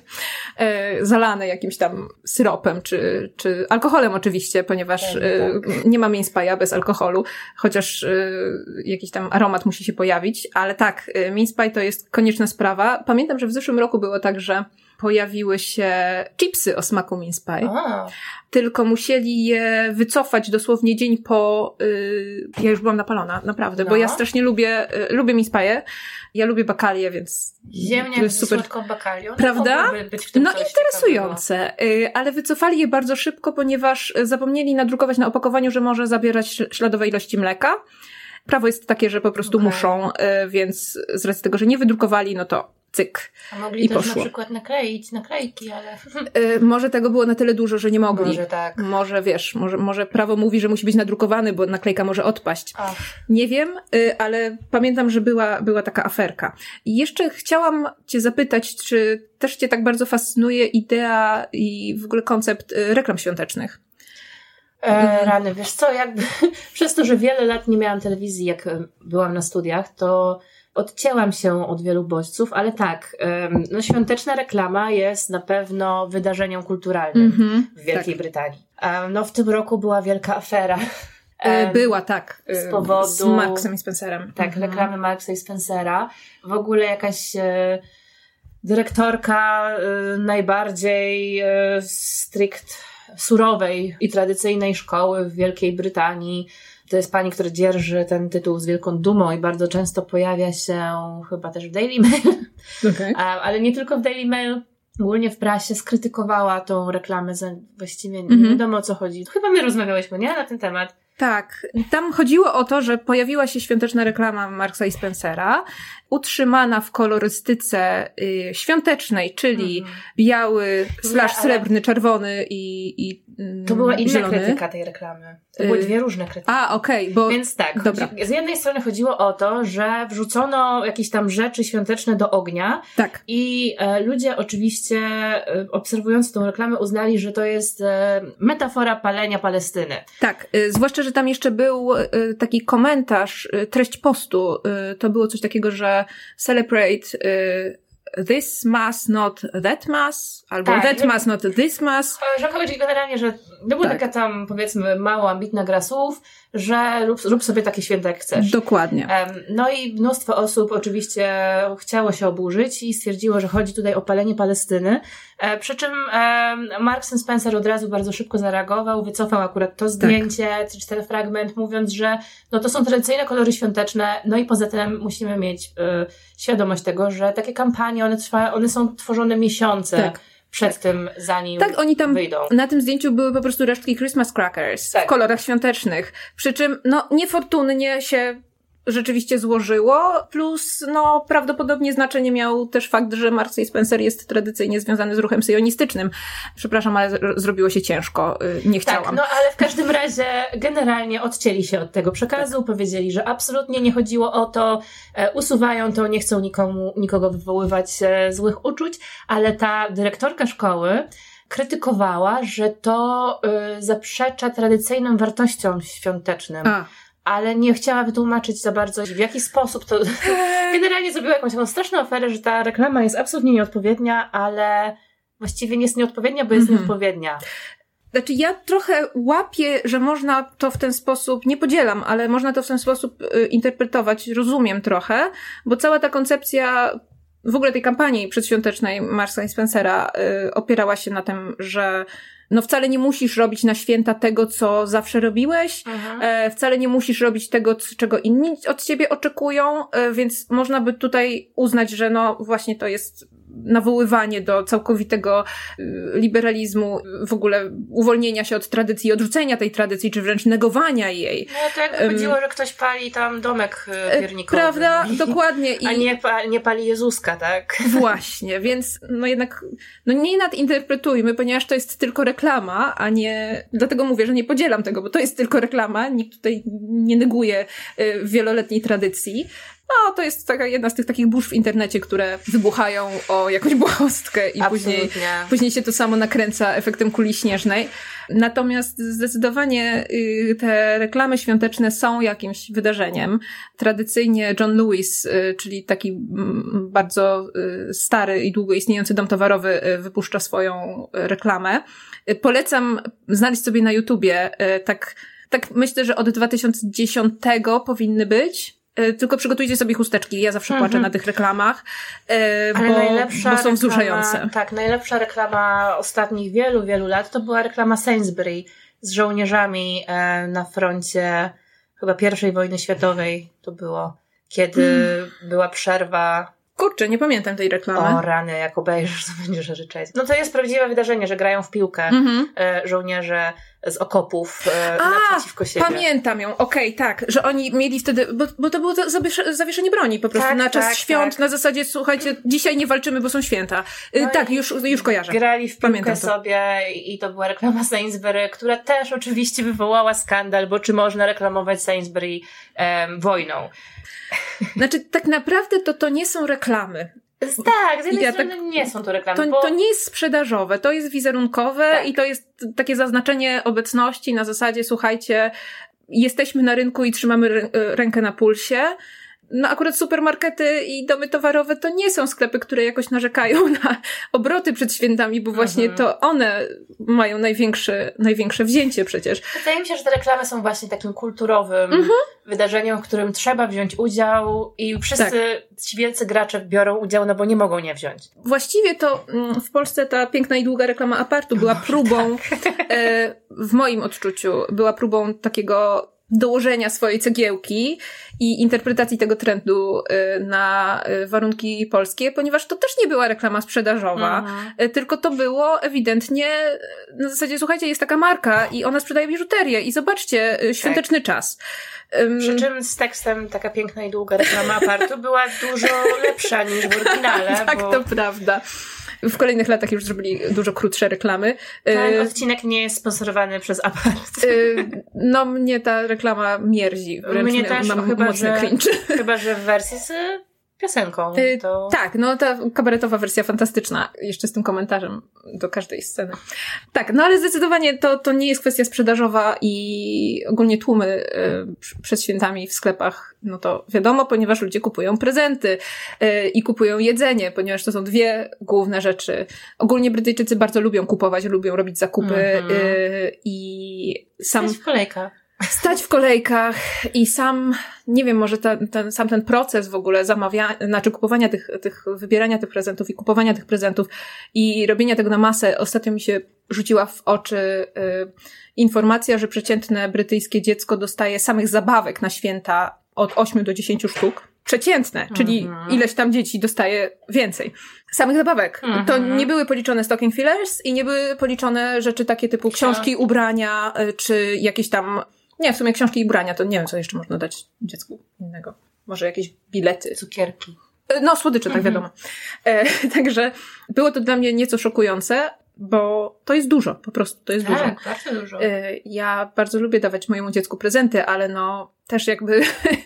E, zalane jakimś tam syropem czy, czy alkoholem oczywiście, ponieważ tak, e, tak. nie ma mięspaja bez alkoholu, chociaż e, jakiś tam aromat musi się pojawić, ale tak, e, mięspaj to jest konieczna sprawa. Pamiętam, że w zeszłym roku było tak, że pojawiły się chipsy o smaku mince pie. Tylko musieli je wycofać dosłownie dzień po... Yy, ja już byłam napalona, naprawdę, no. bo ja strasznie lubię, yy, lubię mince pie. Ja lubię bakalię, więc... Ziemniak jest super. bakalią. Prawda? no interesujące. Yy, ale wycofali je bardzo szybko, ponieważ zapomnieli nadrukować na opakowaniu, że może zabierać śladowe ilości mleka. Prawo jest takie, że po prostu okay. muszą, yy, więc z racji tego, że nie wydrukowali, no to cyk. A mogli i też poszło. na przykład nakleić naklejki, ale... Y, może tego było na tyle dużo, że nie mogli. Może tak. Może wiesz, może, może prawo mówi, że musi być nadrukowany, bo naklejka może odpaść. Ach. Nie wiem, y, ale pamiętam, że była, była taka aferka. I jeszcze chciałam cię zapytać, czy też cię tak bardzo fascynuje idea i w ogóle koncept y, reklam świątecznych? E, rany, wiesz co, jakby przez to, że wiele lat nie miałam telewizji, jak byłam na studiach, to odcięłam się od wielu bodźców, ale tak, no świąteczna reklama jest na pewno wydarzeniem kulturalnym mm-hmm, w Wielkiej tak. Brytanii. No w tym roku była wielka afera. E, była, tak. Z powodu... Z Marksem i Spencerem. Tak, mhm. reklamy Marksa i Spencera. W ogóle jakaś e, dyrektorka e, najbardziej strict surowej i tradycyjnej szkoły w Wielkiej Brytanii to jest pani, która dzierży ten tytuł z wielką dumą i bardzo często pojawia się chyba też w Daily Mail. Okay. Ale nie tylko w Daily Mail. Ogólnie w prasie skrytykowała tą reklamę za właściwie nie mm-hmm. wiadomo o co chodzi. Chyba my rozmawiałyśmy, nie? Na ten temat. Tak. Tam chodziło o to, że pojawiła się świąteczna reklama Marksa i Spencera, utrzymana w kolorystyce y, świątecznej, czyli mm. biały, slash srebrny, czerwony i, i To była inna zielony. krytyka tej reklamy. To były y, dwie różne krytyki. A, okej, okay, bo... Więc tak, Dobra. z jednej strony chodziło o to, że wrzucono jakieś tam rzeczy świąteczne do ognia. Tak. I e, ludzie oczywiście e, obserwując tą reklamę uznali, że to jest e, metafora palenia Palestyny. Tak, e, zwłaszcza, że tam jeszcze był e, taki komentarz, e, treść postu. To było coś takiego, że celebrate this mass, not that mass, albo Tak, that mass, not this mass. Że chodzi generalnie, że to była Tak. taka tam, powiedzmy, mało ambitna gra słów, że rób, rób sobie takie święta jak chcesz. Dokładnie. No i mnóstwo osób oczywiście chciało się oburzyć i stwierdziło, że chodzi tutaj o palenie Palestyny. E, Przy czym Marks Spencer od razu bardzo szybko zareagował, wycofał akurat Tak. to zdjęcie, czy cztery fragment, mówiąc, że no to są tradycyjne kolory świąteczne, no i poza tym musimy mieć e, świadomość tego, że takie kampanie, one, trwa, one są tworzone miesiące Tak. Przed tym, zanim Tak, oni tam wyjdą. na tym zdjęciu były po prostu resztki Christmas crackers Tak. w kolorach świątecznych. Przy czym, no, niefortunnie się rzeczywiście złożyło, plus, no, prawdopodobnie znaczenie miał też fakt, że Marks i Spencer jest tradycyjnie związany z ruchem syjonistycznym. Przepraszam, ale zrobiło się ciężko. y, Nie chciałam. Tak, no ale w każdym razie generalnie odcięli się od tego przekazu, powiedzieli, że absolutnie nie chodziło o to, e, usuwają to, nie chcą nikomu, nikogo wywoływać e, złych uczuć, ale ta dyrektorka szkoły krytykowała, że to e, zaprzecza tradycyjnym wartościom świątecznym, A. ale nie chciała wytłumaczyć za bardzo, w jaki sposób to... Generalnie zrobiła jakąś taką straszną aferę, że ta reklama jest absolutnie nieodpowiednia, ale właściwie nie jest nieodpowiednia, bo jest Mhm. nieodpowiednia. Znaczy, ja trochę łapię, że można to w ten sposób, nie podzielam, ale można to w ten sposób y, interpretować, rozumiem trochę, bo cała ta koncepcja w ogóle tej kampanii przedświątecznej Marsa i Spencera y, opierała się na tym, że no wcale nie musisz robić na święta tego, co zawsze robiłeś, E, wcale nie musisz robić tego, czego inni od ciebie oczekują, e, więc można by tutaj uznać, że no właśnie to jest nawoływanie do całkowitego y, liberalizmu, w ogóle uwolnienia się od tradycji, odrzucenia tej tradycji, czy wręcz negowania jej. No to jakby chodziło, że ktoś pali tam domek e, E, piernikowy. Prawda? Dokładnie. I A nie, pa, nie pali Jezuska, tak? Właśnie, więc no jednak no nie nadinterpretujmy, ponieważ to jest tylko reklama, a nie... Dlatego mówię, że nie podzielam tego, bo to jest tylko reklama, nikt tutaj nie neguje y, wieloletniej tradycji. No, to jest taka jedna z tych takich burz w internecie, które wybuchają o jakąś błahostkę i później Absolutnie. Później się to samo nakręca efektem kuli śnieżnej. Natomiast zdecydowanie y, te reklamy świąteczne są jakimś wydarzeniem. Tradycyjnie John Lewis, y, czyli taki mm, bardzo y, stary i długo istniejący dom towarowy, wypuszcza swoją reklamę. Polecam znaleźć sobie na YouTubie, tak, tak myślę, że od 2010 powinny być. Y, Tylko przygotujcie sobie chusteczki. Ja zawsze Mhm. płaczę na tych reklamach, Ale bo, bo są reklama, wzruszające. Tak, najlepsza reklama ostatnich wielu, wielu lat to była reklama Sainsbury z żołnierzami e, na froncie chyba pierwszej wojny światowej to było, kiedy Hmm. była przerwa Kurczę, nie pamiętam tej reklamy. o rany, jak obejrzysz, to będziesz ryczeć. No to jest prawdziwe wydarzenie, że grają w piłkę Mhm. e, żołnierze z okopów e, A, naprzeciwko siebie. Pamiętam ją, okej, tak, że oni mieli wtedy, bo, bo to było za- zawiesz- zawieszenie broni po prostu Tak, na czas tak, świąt, tak. na zasadzie, słuchajcie, dzisiaj nie walczymy, bo są święta. Y, No tak, już, już kojarzę. Grali w piłkę sobie i to była reklama Sainsbury, która też oczywiście wywołała skandal, bo czy można reklamować Sainsbury em, wojną? Znaczy, tak naprawdę to to nie są reklamy. Tak, z jednej Ja strony tak- nie są to reklamy, To, bo to nie jest sprzedażowe, to jest wizerunkowe Tak. i to jest takie zaznaczenie obecności na zasadzie, słuchajcie, jesteśmy na rynku i trzymamy rę- rękę na pulsie. No akurat supermarkety i domy towarowe to nie są sklepy, które jakoś narzekają na obroty przed świętami, bo właśnie Mhm. to one mają największe, największe wzięcie przecież. wydaje mi się, że te reklamy są właśnie takim kulturowym Mhm. wydarzeniem, w którym trzeba wziąć udział i wszyscy Tak. ci wielcy gracze biorą udział, no bo nie mogą nie wziąć. Właściwie to mm, w Polsce ta piękna i długa reklama apartu była próbą, e, w moim odczuciu, była próbą takiego dołożenia swojej cegiełki i interpretacji tego trendu e, na e, warunki polskie, ponieważ to też nie była reklama sprzedażowa, Mhm. e, tylko to było ewidentnie na zasadzie, słuchajcie, jest taka marka i ona sprzedaje biżuterię i zobaczcie, e, świąteczny czas. Em, Przy czym z tekstem taka piękna i długa reklama apartu była dużo lepsza niż w oryginale, tak, bo to prawda. W kolejnych latach już zrobili dużo krótsze reklamy. ten E, odcinek nie jest sponsorowany przez apart. Y, No, mnie ta reklama mierzi. Wręcz mnie też, mam chyba, mocny że- cringe. Chyba, że w wersji z piosenką. Y, to... Tak, no ta kabaretowa wersja fantastyczna, jeszcze z tym komentarzem do każdej sceny. Tak, no ale zdecydowanie to, to nie jest kwestia sprzedażowa i ogólnie tłumy y, przed świętami w sklepach, no to wiadomo, ponieważ ludzie kupują prezenty y, i kupują jedzenie, ponieważ to są dwie główne rzeczy. Ogólnie Brytyjczycy bardzo lubią kupować, lubią robić zakupy Mhm. y, i sam w kolejkach. Stać w kolejkach i sam, nie wiem, może ten, ten, sam ten proces w ogóle zamawiania, znaczy kupowania tych, tych, wybierania tych prezentów i kupowania tych prezentów i robienia tego na masę, ostatnio mi się rzuciła w oczy y, informacja, że przeciętne brytyjskie dziecko dostaje samych zabawek na święta od 8 do 10 sztuk. Przeciętne, czyli Mhm. ileś tam dzieci dostaje więcej. Samych zabawek. Mhm. To nie były policzone stocking fillers i nie były policzone rzeczy takie typu książki, ubrania, y, czy jakieś tam nie, w sumie książki i ubrania, to nie wiem, co jeszcze można dać dziecku innego. Może jakieś bilety. Cukierki. E, No, słodycze, tak Mhm. wiadomo. E, także było to dla mnie nieco szokujące, bo to jest dużo, po prostu to jest dużo. Tak, bardzo dużo. E, Ja bardzo lubię dawać mojemu dziecku prezenty, ale no też jakby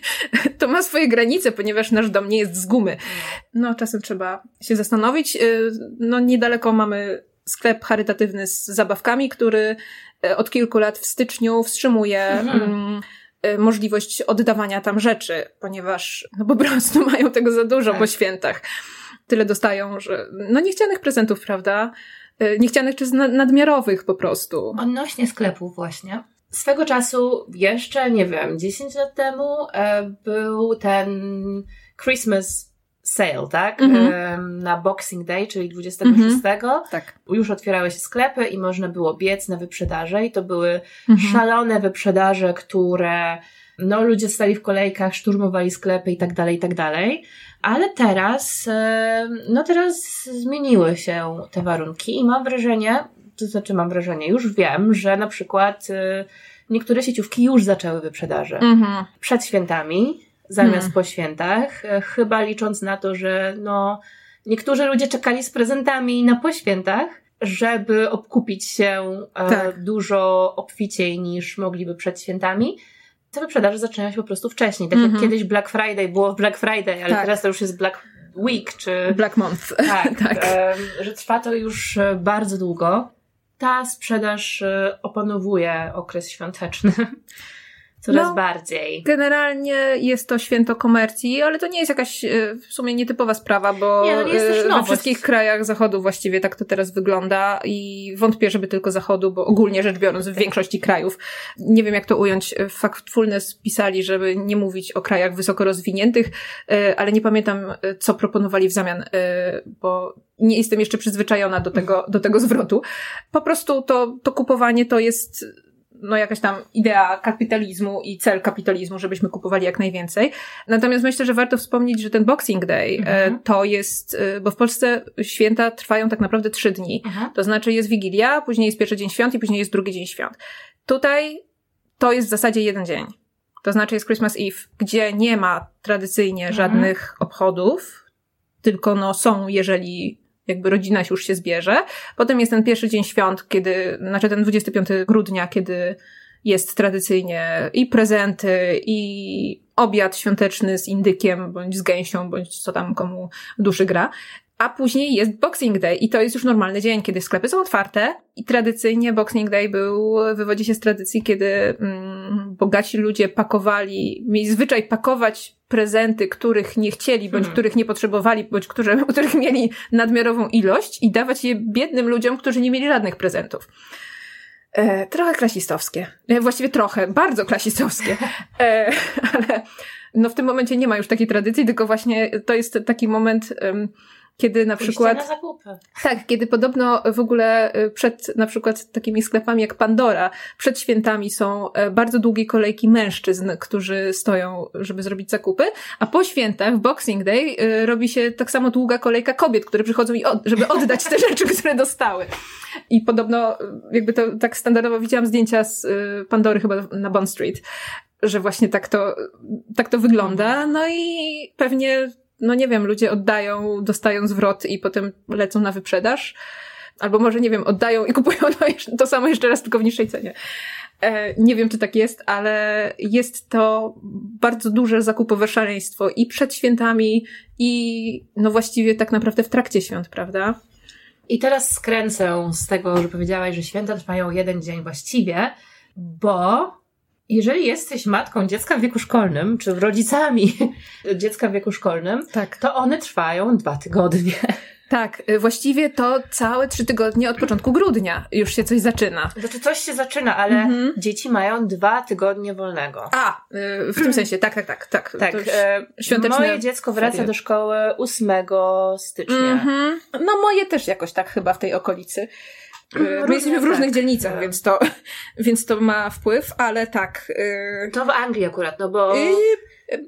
to ma swoje granice, ponieważ nasz dom nie jest z gumy. No czasem trzeba się zastanowić. E, No niedaleko mamy sklep charytatywny z zabawkami, który od kilku lat w styczniu wstrzymuje Mhm. mm, e, możliwość oddawania tam rzeczy, ponieważ no po prostu mają tego za dużo Tak. po świętach. Tyle dostają, że no niechcianych prezentów, prawda? E, Niechcianych czy nadmiarowych po prostu. Odnośnie sklepów właśnie. Swego czasu, jeszcze nie wiem, 10 lat temu e, był ten Christmas sale, tak? Mhm. Na Boxing Day, czyli 26. Tak. Już otwierały się sklepy i można było biec na wyprzedaże i to były Mhm. szalone wyprzedaże, które no ludzie stali w kolejkach, szturmowali sklepy i tak dalej, i tak dalej. Ale teraz, no teraz zmieniły się te warunki i mam wrażenie, to znaczy mam wrażenie, już wiem, że na przykład e, niektóre sieciówki już zaczęły wyprzedaże Mhm. przed świętami, zamiast Hmm. po świętach, e, chyba licząc na to, że no niektórzy ludzie czekali z prezentami na po świętach, żeby obkupić się e, Tak. dużo obficiej niż mogliby przed świętami. Te wyprzedaże zaczynają się po prostu wcześniej. Tak Mhm. jak kiedyś Black Friday było w Black Friday, ale Tak. teraz to już jest Black Week, czy Black Month. tak, tak. że trwa to już e, bardzo długo. Ta sprzedaż opanowuje okres świąteczny coraz No. bardziej. Generalnie jest to święto komercji, ale to nie jest jakaś e, w sumie nietypowa sprawa, bo Nie, no nie jest e, we wszystkich krajach zachodu właściwie tak to teraz wygląda i wątpię, żeby tylko zachodu, bo ogólnie rzecz biorąc w większości krajów, nie wiem jak to ująć, e, Factfulness pisali, żeby nie mówić o krajach wysoko rozwiniętych, ale nie pamiętam co proponowali w zamian, bo nie jestem jeszcze przyzwyczajona do tego, do tego zwrotu. Po prostu to, to kupowanie to jest no jakaś tam idea kapitalizmu i cel kapitalizmu, żebyśmy kupowali jak najwięcej. Natomiast myślę, że warto wspomnieć, że ten Boxing Day Mhm. e, to jest, e, bo w Polsce święta trwają tak naprawdę trzy dni. To znaczy jest Wigilia, później jest pierwszy dzień świąt i później jest drugi dzień świąt. Tutaj to jest w zasadzie jeden dzień. To znaczy jest Christmas Eve, gdzie nie ma tradycyjnie Mhm. żadnych obchodów, tylko no są, jeżeli jakby rodzina już się zbierze. Potem jest ten pierwszy dzień świąt, kiedy, znaczy ten 25 grudnia, kiedy jest tradycyjnie i prezenty, i obiad świąteczny z indykiem, bądź z gęsią, bądź co tam komu duszy gra. A później jest Boxing Day i to jest już normalny dzień, kiedy sklepy są otwarte i tradycyjnie Boxing Day był, wywodzi się z tradycji, kiedy mm, bogaci ludzie pakowali, mieli zwyczaj pakować prezenty, których nie chcieli, bądź Hmm. których nie potrzebowali, bądź które, których mieli nadmiarową ilość i dawać je biednym ludziom, którzy nie mieli żadnych prezentów. E, trochę klasistowskie. E, właściwie trochę, bardzo klasistowskie. E, ale no w tym momencie nie ma już takiej tradycji, tylko właśnie to jest taki moment, em, kiedy na Pójście przykład... na zakupy. Tak, kiedy podobno w ogóle y, przed na przykład takimi sklepami jak Pandora, przed świętami są e, bardzo długie kolejki mężczyzn, którzy stoją, żeby zrobić zakupy, a po świętach, w Boxing Day, y, robi się tak samo długa kolejka kobiet, które przychodzą, i od, żeby oddać te rzeczy, które dostały. I podobno, y, jakby to tak standardowo widziałam zdjęcia z y, Pandory chyba na Bond Street, że właśnie tak to, tak to wygląda. No i pewnie no nie wiem, ludzie oddają, dostają zwrot i potem lecą na wyprzedaż. Albo może, nie wiem, oddają i kupują to, to samo jeszcze raz, tylko w niższej cenie. E, nie wiem, czy tak jest, ale jest to bardzo duże zakupowe szaleństwo i przed świętami, i no właściwie tak naprawdę w trakcie świąt, prawda? I teraz skręcę z tego, że powiedziałaś, że święta trwają jeden dzień właściwie, bo jeżeli jesteś matką dziecka w wieku szkolnym, czy rodzicami dziecka w wieku szkolnym, tak. to one trwają dwa tygodnie. Tak, y, właściwie to całe trzy tygodnie od początku grudnia już się coś zaczyna. Znaczy coś się zaczyna, ale mhm. dzieci mają dwa tygodnie wolnego. A, y, w tym sensie, tak, tak, tak. Tak, tak e, świąteczne moje dziecko wraca ferie. do szkoły 8 stycznia. Mhm. No moje też jakoś tak chyba w tej okolicy. My My jesteśmy w różnych tak. dzielnicach, więc to, więc to ma wpływ, ale tak. To w Anglii akurat, no bo.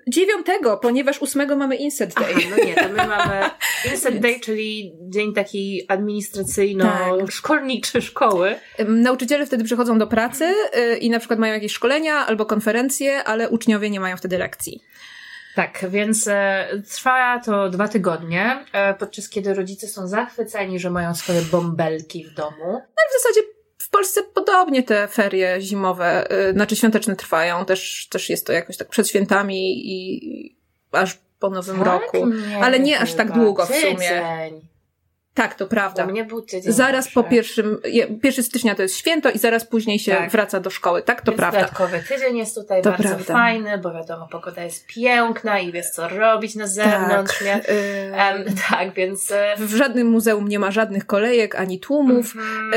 Dziewiątego, ponieważ ósmego mamy Insert Day. Aha, no nie, to my mamy Insert Day, czyli dzień taki administracyjno-szkolniczy tak. szkoły. Nauczyciele wtedy przychodzą do pracy y, i na przykład mają jakieś szkolenia albo konferencje, ale uczniowie nie mają wtedy lekcji. Tak, więc e, trwa to dwa tygodnie, e, podczas kiedy rodzice są zachwyceni, że mają swoje bąbelki w domu. No w zasadzie w Polsce podobnie te ferie zimowe, y, znaczy świąteczne trwają. Też, też jest to jakoś tak przed świętami i aż po nowym tak? roku. Nie, Ale nie aż tak długo w sumie. Tydzień. Tak, to prawda. Mnie był tydzień. Zaraz po pierwszym, pierwszy stycznia to jest święto i zaraz później się tak. wraca do szkoły, tak? To Więc prawda. Dodatkowy tydzień jest tutaj to bardzo prawda. fajny, bo wiadomo, pogoda jest piękna i wiesz co robić na zewnątrz, tak. nie? Um, tak, więc... E, w żadnym muzeum nie ma żadnych kolejek ani tłumów. Mm.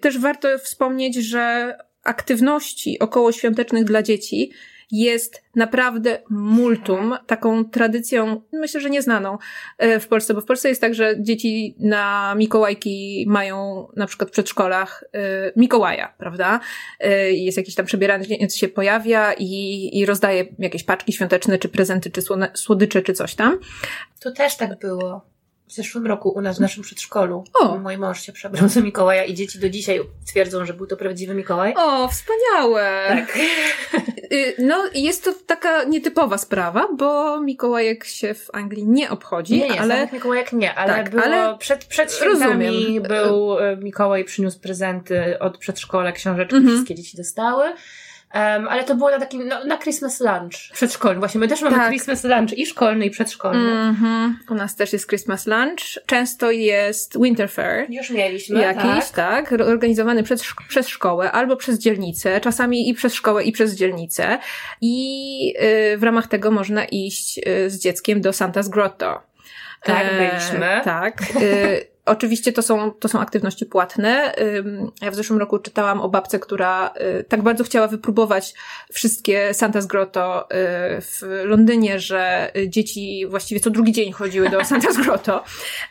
Też warto wspomnieć, że aktywności okołoświątecznych dla dzieci jest naprawdę multum, taką tradycją, myślę, że nieznaną e, w Polsce, bo w Polsce jest tak, że dzieci na Mikołajki mają na przykład w przedszkolach e, Mikołaja, prawda? E, jest jakiś tam przebieraniec się pojawia i, i rozdaje jakieś paczki świąteczne, czy prezenty, czy słodycze, czy coś tam. To też tak było w zeszłym roku u nas w naszym przedszkolu. O. Mój mąż się przebrał za Mikołaja i dzieci do dzisiaj twierdzą, że był to prawdziwy Mikołaj. O, wspaniałe! Tak. Y, no, jest to taka nietypowa sprawa, bo Mikołajek się w Anglii nie obchodzi, nie, nie, ale... Mikołajek nie, ale, tak, było ale... przed, przed świętami Rozumiem. był y, Mikołaj przyniósł prezenty od przedszkola, książeczki mhm. wszystkie dzieci dostały. Um, ale to było na takim, no, na Christmas lunch przedszkolny. Właśnie my też mamy tak. Christmas lunch i szkolny, i przedszkolny. Mm -hmm. U nas też jest Christmas lunch. Często jest Winter Fair. Już mieliśmy, Jakiś, tak. tak organizowany przez, przez szkołę albo przez dzielnicę, czasami i przez szkołę i przez dzielnicę. I y, w ramach tego można iść y, z dzieckiem do Santa's Grotto. Tak, e, byliśmy. E, tak. Y, Oczywiście to są, to są aktywności płatne. Ja w zeszłym roku czytałam o babce, która y, tak bardzo chciała wypróbować wszystkie Santa's Grotto y, w Londynie, że dzieci właściwie co drugi dzień chodziły do Santa's Grotto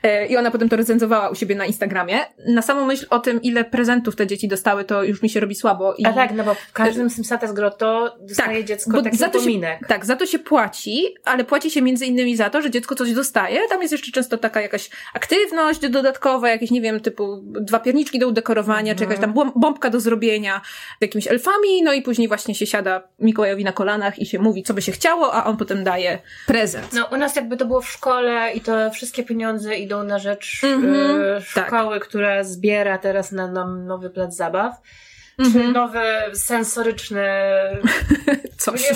y, i ona potem to recenzowała u siebie na Instagramie. Na samą myśl o tym, ile prezentów te dzieci dostały, to już mi się robi słabo. I... A tak, no bo w każdym z tym Santa's Grotto dostaje tak, dziecko taki za to się, Tak, za to się płaci, ale płaci się między innymi za to, że dziecko coś dostaje. Tam jest jeszcze często taka jakaś aktywność do dodatkowe, jakieś, nie wiem, typu dwa pierniczki do udekorowania, czy jakaś tam bombka do zrobienia z jakimiś elfami, no i później właśnie się siada Mikołajowi na kolanach i się mówi, co by się chciało, a on potem daje prezent. No u nas jakby to było w szkole i to wszystkie pieniądze idą na rzecz y, szkoły, tak. która zbiera teraz na nam nowy plac zabaw. Czy mhm. nowy sensoryczny... Coś.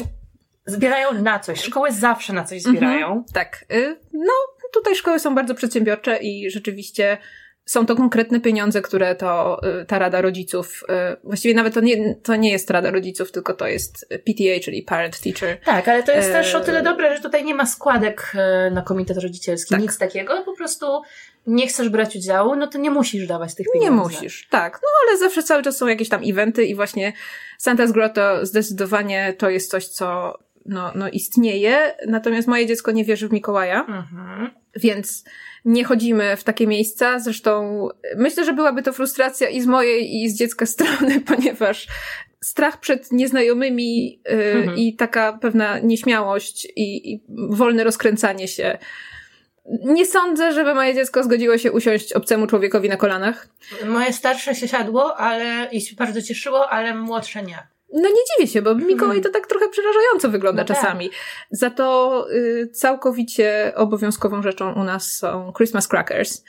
Zbierają na coś. Szkoły zawsze na coś zbierają. Mm-hmm, tak. Y, no, tutaj szkoły są bardzo przedsiębiorcze i rzeczywiście są to konkretne pieniądze, które to y, ta Rada Rodziców, y, właściwie nawet to nie, to nie jest Rada Rodziców, tylko to jest PTA, czyli Parent Teacher. Tak, ale to jest też o tyle dobre, że tutaj nie ma składek y, na komitet rodzicielski, tak. nic takiego, po prostu nie chcesz brać udziału, no to nie musisz dawać tych pieniędzy. Nie musisz, tak. No ale zawsze cały czas są jakieś tam eventy i właśnie Santa's Grotto zdecydowanie to jest coś, co no, no istnieje, natomiast moje dziecko nie wierzy w Mikołaja. Mhm. Więc nie chodzimy w takie miejsca. Zresztą myślę, że byłaby to frustracja i z mojej, i z dziecka strony, ponieważ strach przed nieznajomymi yy, mhm. i taka pewna nieśmiałość i, i wolne rozkręcanie się. Nie sądzę, żeby moje dziecko zgodziło się usiąść obcemu człowiekowi na kolanach. Moje starsze się siadło, ale i się bardzo cieszyło, ale młodsze nie. No nie dziwię się, bo Mikołaj to tak trochę przerażająco wygląda no tak. czasami. Tak. Za to y, całkowicie obowiązkową rzeczą u nas są Christmas crackers.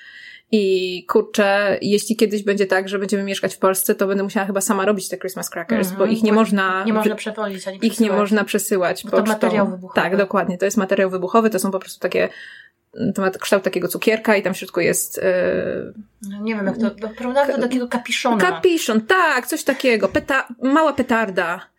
I kurczę, jeśli kiedyś będzie tak, że będziemy mieszkać w Polsce, to będę musiała chyba sama robić te Christmas crackers, mm -hmm. bo ich nie można... Nie można przewozić ani Ich nie można przesyłać. Bo to materiał wybuchowy. Tak, dokładnie. To jest materiał wybuchowy, to są po prostu takie to ma kształt takiego cukierka i tam w środku jest... Yy... No nie wiem, jak to... Porównam do takiego kapiszona. Kapiszon, tak, coś takiego. Peta, mała petarda.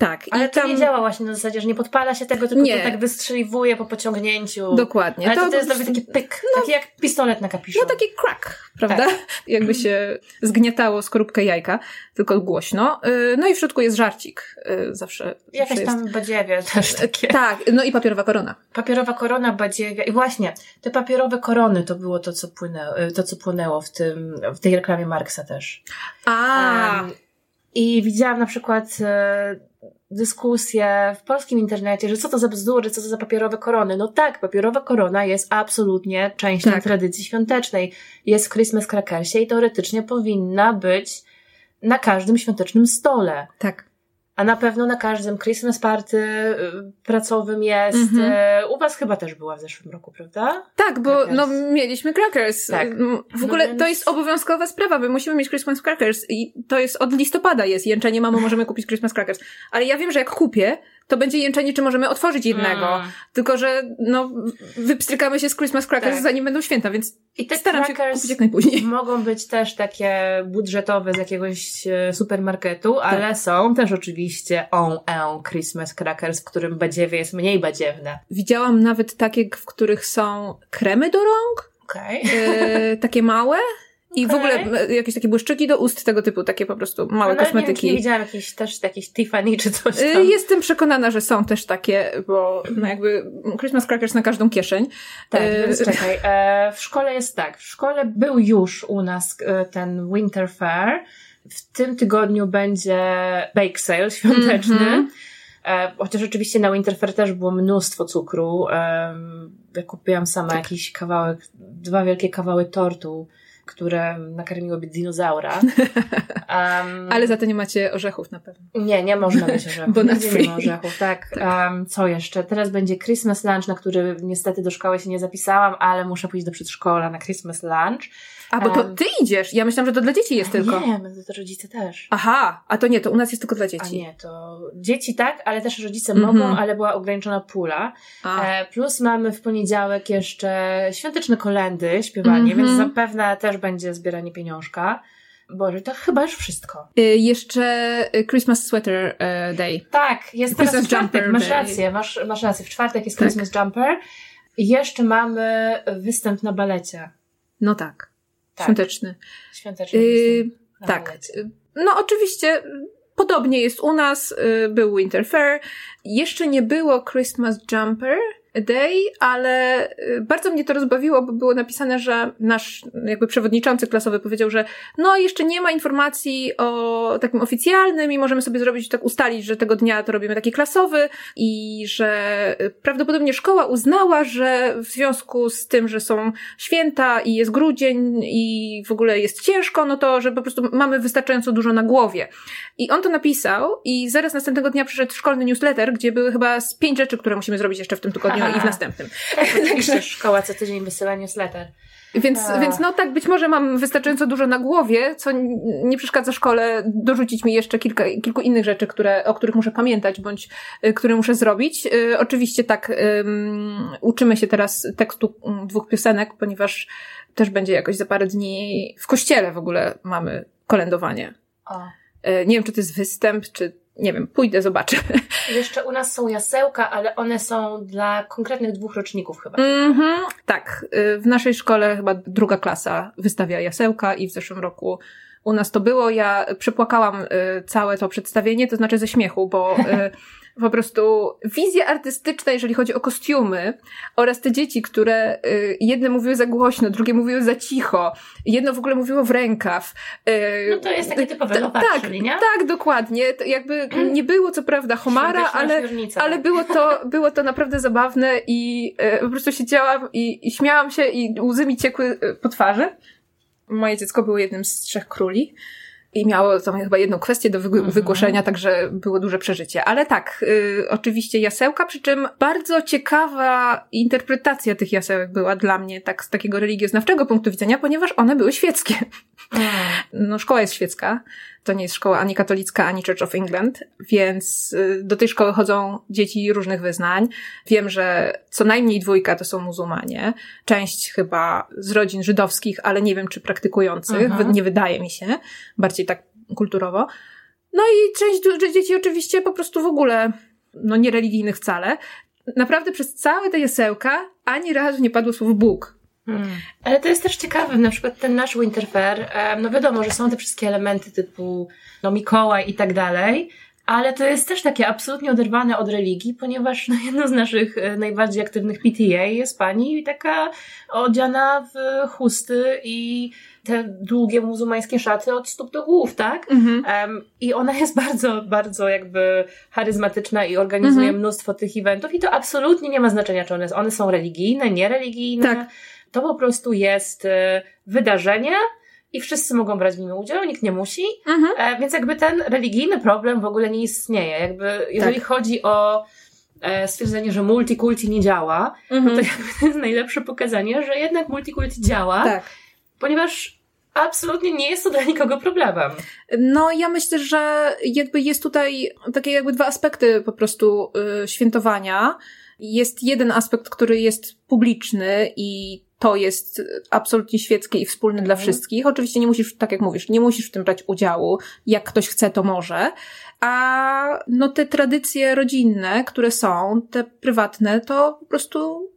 Tak. Ale I to tam... nie działa właśnie na zasadzie, że nie podpala się tego, tylko nie. to tak wystrzeliwuje po pociągnięciu. Dokładnie. Ale to, to, to jest prostu... taki pyk, no, taki jak pistolet na kapiszon. No taki crack, prawda? Tak. Jakby się zgniatało skorupkę jajka, tylko głośno. Y, no i w środku jest żarcik. Y, zawsze. Jakaś zawsze tam jest... badziewie też takie. Tak, no i papierowa korona. Papierowa korona, badziewia. I właśnie, te papierowe korony to było to, co płynęło, to, co płynęło w tym, w tej reklamie Marksa też. A. Um, I widziałam na przykład e, dyskusję w polskim internecie, że co to za bzdury, co to za papierowe korony. No tak, papierowa korona jest absolutnie częścią tak. tradycji świątecznej. Jest w Christmas Crackersie i teoretycznie powinna być na każdym świątecznym stole. Tak a na pewno na każdym Christmas party y, pracowym jest. Mm -hmm. U was chyba też była w zeszłym roku, prawda? Tak, bo crackers. no mieliśmy crackers. Tak. W ogóle no więc... to jest obowiązkowa sprawa, my musimy mieć Christmas crackers i to jest od listopada jest jęczenie, mamo, możemy kupić Christmas crackers. Ale ja wiem, że jak kupię, to będzie jęczenie, czy możemy otworzyć jednego. Mm. Tylko, że no, wypstrykamy się z Christmas crackers, tak. zanim będą święta, więc I te staram się kupić jak najpóźniej. Mogą być też takie budżetowe z jakiegoś e, supermarketu, tak. ale są też oczywiście on en Christmas crackers, w którym badziewie jest mniej badziewne. Widziałam nawet takie, w których są kremy do rąk. Okay. E, takie małe. I okay. w ogóle jakieś takie błyszczyki do ust, tego typu, takie po prostu małe Ale kosmetyki. Nie, nie widziałam jakieś też jakieś Tiffany czy coś y, tam. Jestem przekonana, że są też takie, bo no jakby Christmas crackers na każdą kieszeń. Tak, y więc czekaj. E, w szkole jest tak. W szkole był już u nas e, ten Winter Fair. W tym tygodniu będzie bake sale świąteczny. Mm -hmm. Chociaż oczywiście na Winterfair też było mnóstwo cukru. Ja kupiłam sama tak. jakiś kawałek, dwa wielkie kawały tortu które nakarmiłyby dinozaura. Um, Ale za to nie macie orzechów na pewno. Nie, nie można mieć orzechów. Bo na nie ma orzechów, tak. tak. Um, co jeszcze? Teraz będzie Christmas lunch, na który niestety do szkoły się nie zapisałam, ale muszę pójść do przedszkola na Christmas lunch. A, bo to ty idziesz. Ja myślałam, że to dla dzieci jest tylko. Nie, to rodzice też. Aha, a to nie, to u nas jest tylko dla dzieci. A nie, to dzieci tak, ale też rodzice -hmm. mogą, ale była ograniczona pula. E, plus mamy w poniedziałek jeszcze świąteczne kolendy, śpiewanie, -hmm. więc zapewne też będzie zbieranie pieniążka. Boże, to chyba już wszystko. Y, jeszcze y, Christmas Sweater y, Day. Tak, jest Christmas teraz w czwartek, Jumper masz rację, masz, masz rację. W czwartek jest tak. Christmas Jumper. I jeszcze mamy występ na balecie. No tak. Tak. Świąteczny. Świąteczny yy, Tak. Balecie. No oczywiście podobnie jest u nas, był Winter Fair. Jeszcze nie było Christmas Jumper, Day, ale y, bardzo mnie to rozbawiło, bo było napisane, że nasz jakby przewodniczący klasowy powiedział, że no jeszcze nie ma informacji o takim oficjalnym i możemy sobie zrobić, tak ustalić, że tego dnia to robimy taki klasowy i że y, prawdopodobnie szkoła uznała, że w związku z tym, że są święta i jest grudzień i w ogóle jest ciężko, no to, że po prostu mamy wystarczająco dużo na głowie. I on to napisał i zaraz następnego dnia przyszedł szkolny newsletter, gdzie były chyba z pięć rzeczy, które musimy zrobić jeszcze w tym tygodniu i w następnym. Także szkoła co tydzień wysyła newsletter. Więc, więc no tak, być może mam wystarczająco dużo na głowie, co nie przeszkadza szkole dorzucić mi jeszcze kilka, kilku innych rzeczy, które, o których muszę pamiętać, bądź y, które muszę zrobić. Y, oczywiście tak, um, uczymy się teraz tekstu mm, dwóch piosenek, ponieważ też będzie jakoś za parę dni w kościele w ogóle mamy kolędowanie. O. Y, nie wiem, czy to jest występ, czy nie wiem, pójdę, zobaczę. Jeszcze u nas są jasełka, ale one są dla konkretnych dwóch roczników chyba. Mhm, tak. Y, w naszej szkole chyba druga klasa wystawia jasełka i w zeszłym roku u nas to było. Ja przepłakałam y, całe to przedstawienie, to znaczy ze śmiechu, bo y, po prostu wizja artystyczna, jeżeli chodzi o kostiumy oraz te dzieci, które y, jedne mówiły za głośno, drugie mówiły za cicho, jedno w ogóle mówiło w rękaw. Y, no to jest takie typowe t- tak, nie? tak, dokładnie. To jakby nie było co prawda homara, ale, ale było, to, było to naprawdę zabawne i y, po prostu siedziałam i, i śmiałam się i łzy mi ciekły y, po twarzy. Moje dziecko było jednym z trzech króli. I miało tam chyba jedną kwestię do wyg- wygłoszenia, także było duże przeżycie. Ale tak, y, oczywiście jasełka, przy czym bardzo ciekawa interpretacja tych jasełek była dla mnie tak z takiego religioznawczego punktu widzenia, ponieważ one były świeckie. Mm. No, szkoła jest świecka. To nie jest szkoła ani katolicka, ani Church of England, więc y, do tej szkoły chodzą dzieci różnych wyznań. Wiem, że co najmniej dwójka to są muzułmanie. Część chyba z rodzin żydowskich, ale nie wiem, czy praktykujących. Mhm. Nie wydaje mi się. Bardziej tak kulturowo. No i część dzieci oczywiście po prostu w ogóle, no nie religijnych wcale. Naprawdę przez całe te jasełka ani razu nie padło słowo Bóg. Hmm. Ale to jest też ciekawe, na przykład ten nasz Winterfair, no wiadomo, że są te wszystkie elementy typu no Mikołaj i tak dalej, ale to jest też takie absolutnie oderwane od religii, ponieważ no, jedno z naszych e, najbardziej aktywnych PTA jest pani taka odziana w chusty i te długie muzułmańskie szaty od stóp do głów, tak? Mhm. Um, I ona jest bardzo, bardzo jakby charyzmatyczna i organizuje mhm. mnóstwo tych eventów i to absolutnie nie ma znaczenia, czy one, one są religijne, niereligijne. Tak. To po prostu jest e, wydarzenie, i wszyscy mogą brać w nim udział, nikt nie musi, mhm. e, więc jakby ten religijny problem w ogóle nie istnieje. Jakby, jeżeli tak. chodzi o e, stwierdzenie, że multikulti nie działa, mhm. no to jakby to jest najlepsze pokazanie, że jednak multikulti działa, tak. ponieważ absolutnie nie jest to dla nikogo problemem. No, ja myślę, że jakby jest tutaj takie jakby dwa aspekty po prostu y, świętowania. Jest jeden aspekt, który jest publiczny i to jest absolutnie świeckie i wspólne dla mhm. wszystkich. Oczywiście nie musisz, tak jak mówisz, nie musisz w tym brać udziału. Jak ktoś chce, to może. A no te tradycje rodzinne, które są, te prywatne, to po prostu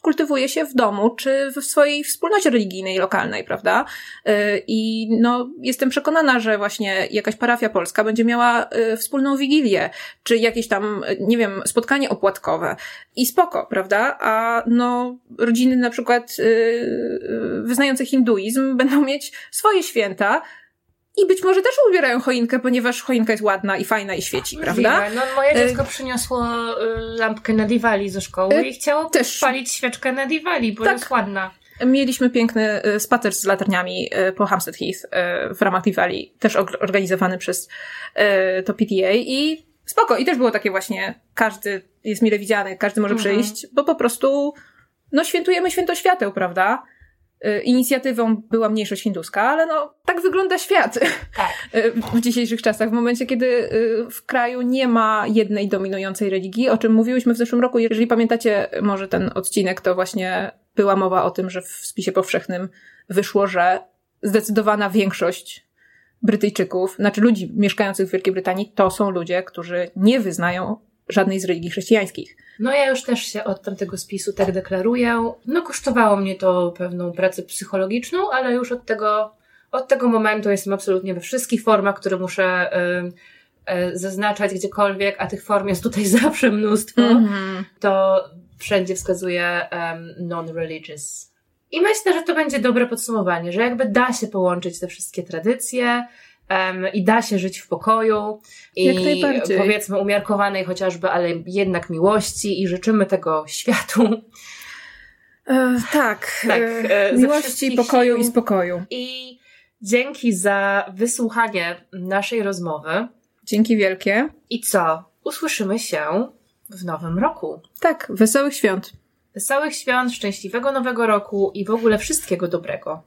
kultywuje się w domu, czy w swojej wspólnocie religijnej, lokalnej, prawda? Y, I no, jestem przekonana, że właśnie jakaś parafia polska będzie miała y, wspólną wigilię, czy jakieś tam, nie wiem, spotkanie opłatkowe. I spoko, prawda? A no, rodziny na przykład y, wyznające hinduizm będą mieć swoje święta, i być może też ubierają choinkę, ponieważ choinka jest ładna i fajna i świeci, prawda? No, moje y, dziecko przyniosło y, lampkę na Diwali ze szkoły y, i chciało też palić świeczkę na Diwali, bo tak. jest ładna. Mieliśmy piękny spacer z latarniami po Hampstead Heath w ramach Diwali, też organizowany przez to PTA i spoko. I też było takie właśnie, każdy jest mile widziany, każdy może mhm. przyjść, bo po prostu no świętujemy święto świateł, prawda? Y, inicjatywą była mniejszość hinduska, ale no, tak wygląda świat tak. Y, w dzisiejszych czasach. W momencie, kiedy y, w kraju nie ma jednej dominującej religii, o czym mówiłyśmy w zeszłym roku. Jeżeli pamiętacie może ten odcinek, to właśnie była mowa o tym, że w spisie powszechnym wyszło, że zdecydowana większość Brytyjczyków, znaczy ludzi mieszkających w Wielkiej Brytanii, to są ludzie, którzy nie wyznają żadnej z religii chrześcijańskich. No ja już też się od tamtego spisu tak deklaruję. No kosztowało mnie to pewną pracę psychologiczną, ale już od tego, od tego momentu jestem absolutnie we wszystkich formach, które muszę y, y, zaznaczać gdziekolwiek, a tych form jest tutaj zawsze mnóstwo, mm-hmm. to wszędzie wskazuje um, non-religious. I myślę, że to będzie dobre podsumowanie, że jakby da się połączyć te wszystkie tradycje, um, i da się żyć w pokoju i powiedzmy umiarkowanej chociażby, ale jednak miłości i życzymy tego światu. E, tak, tak e, miłości, pokoju i spokoju. I dzięki za wysłuchanie naszej rozmowy. Dzięki wielkie. I co? Usłyszymy się w nowym roku. Tak, wesołych świąt. Wesołych świąt, szczęśliwego nowego roku i w ogóle wszystkiego dobrego.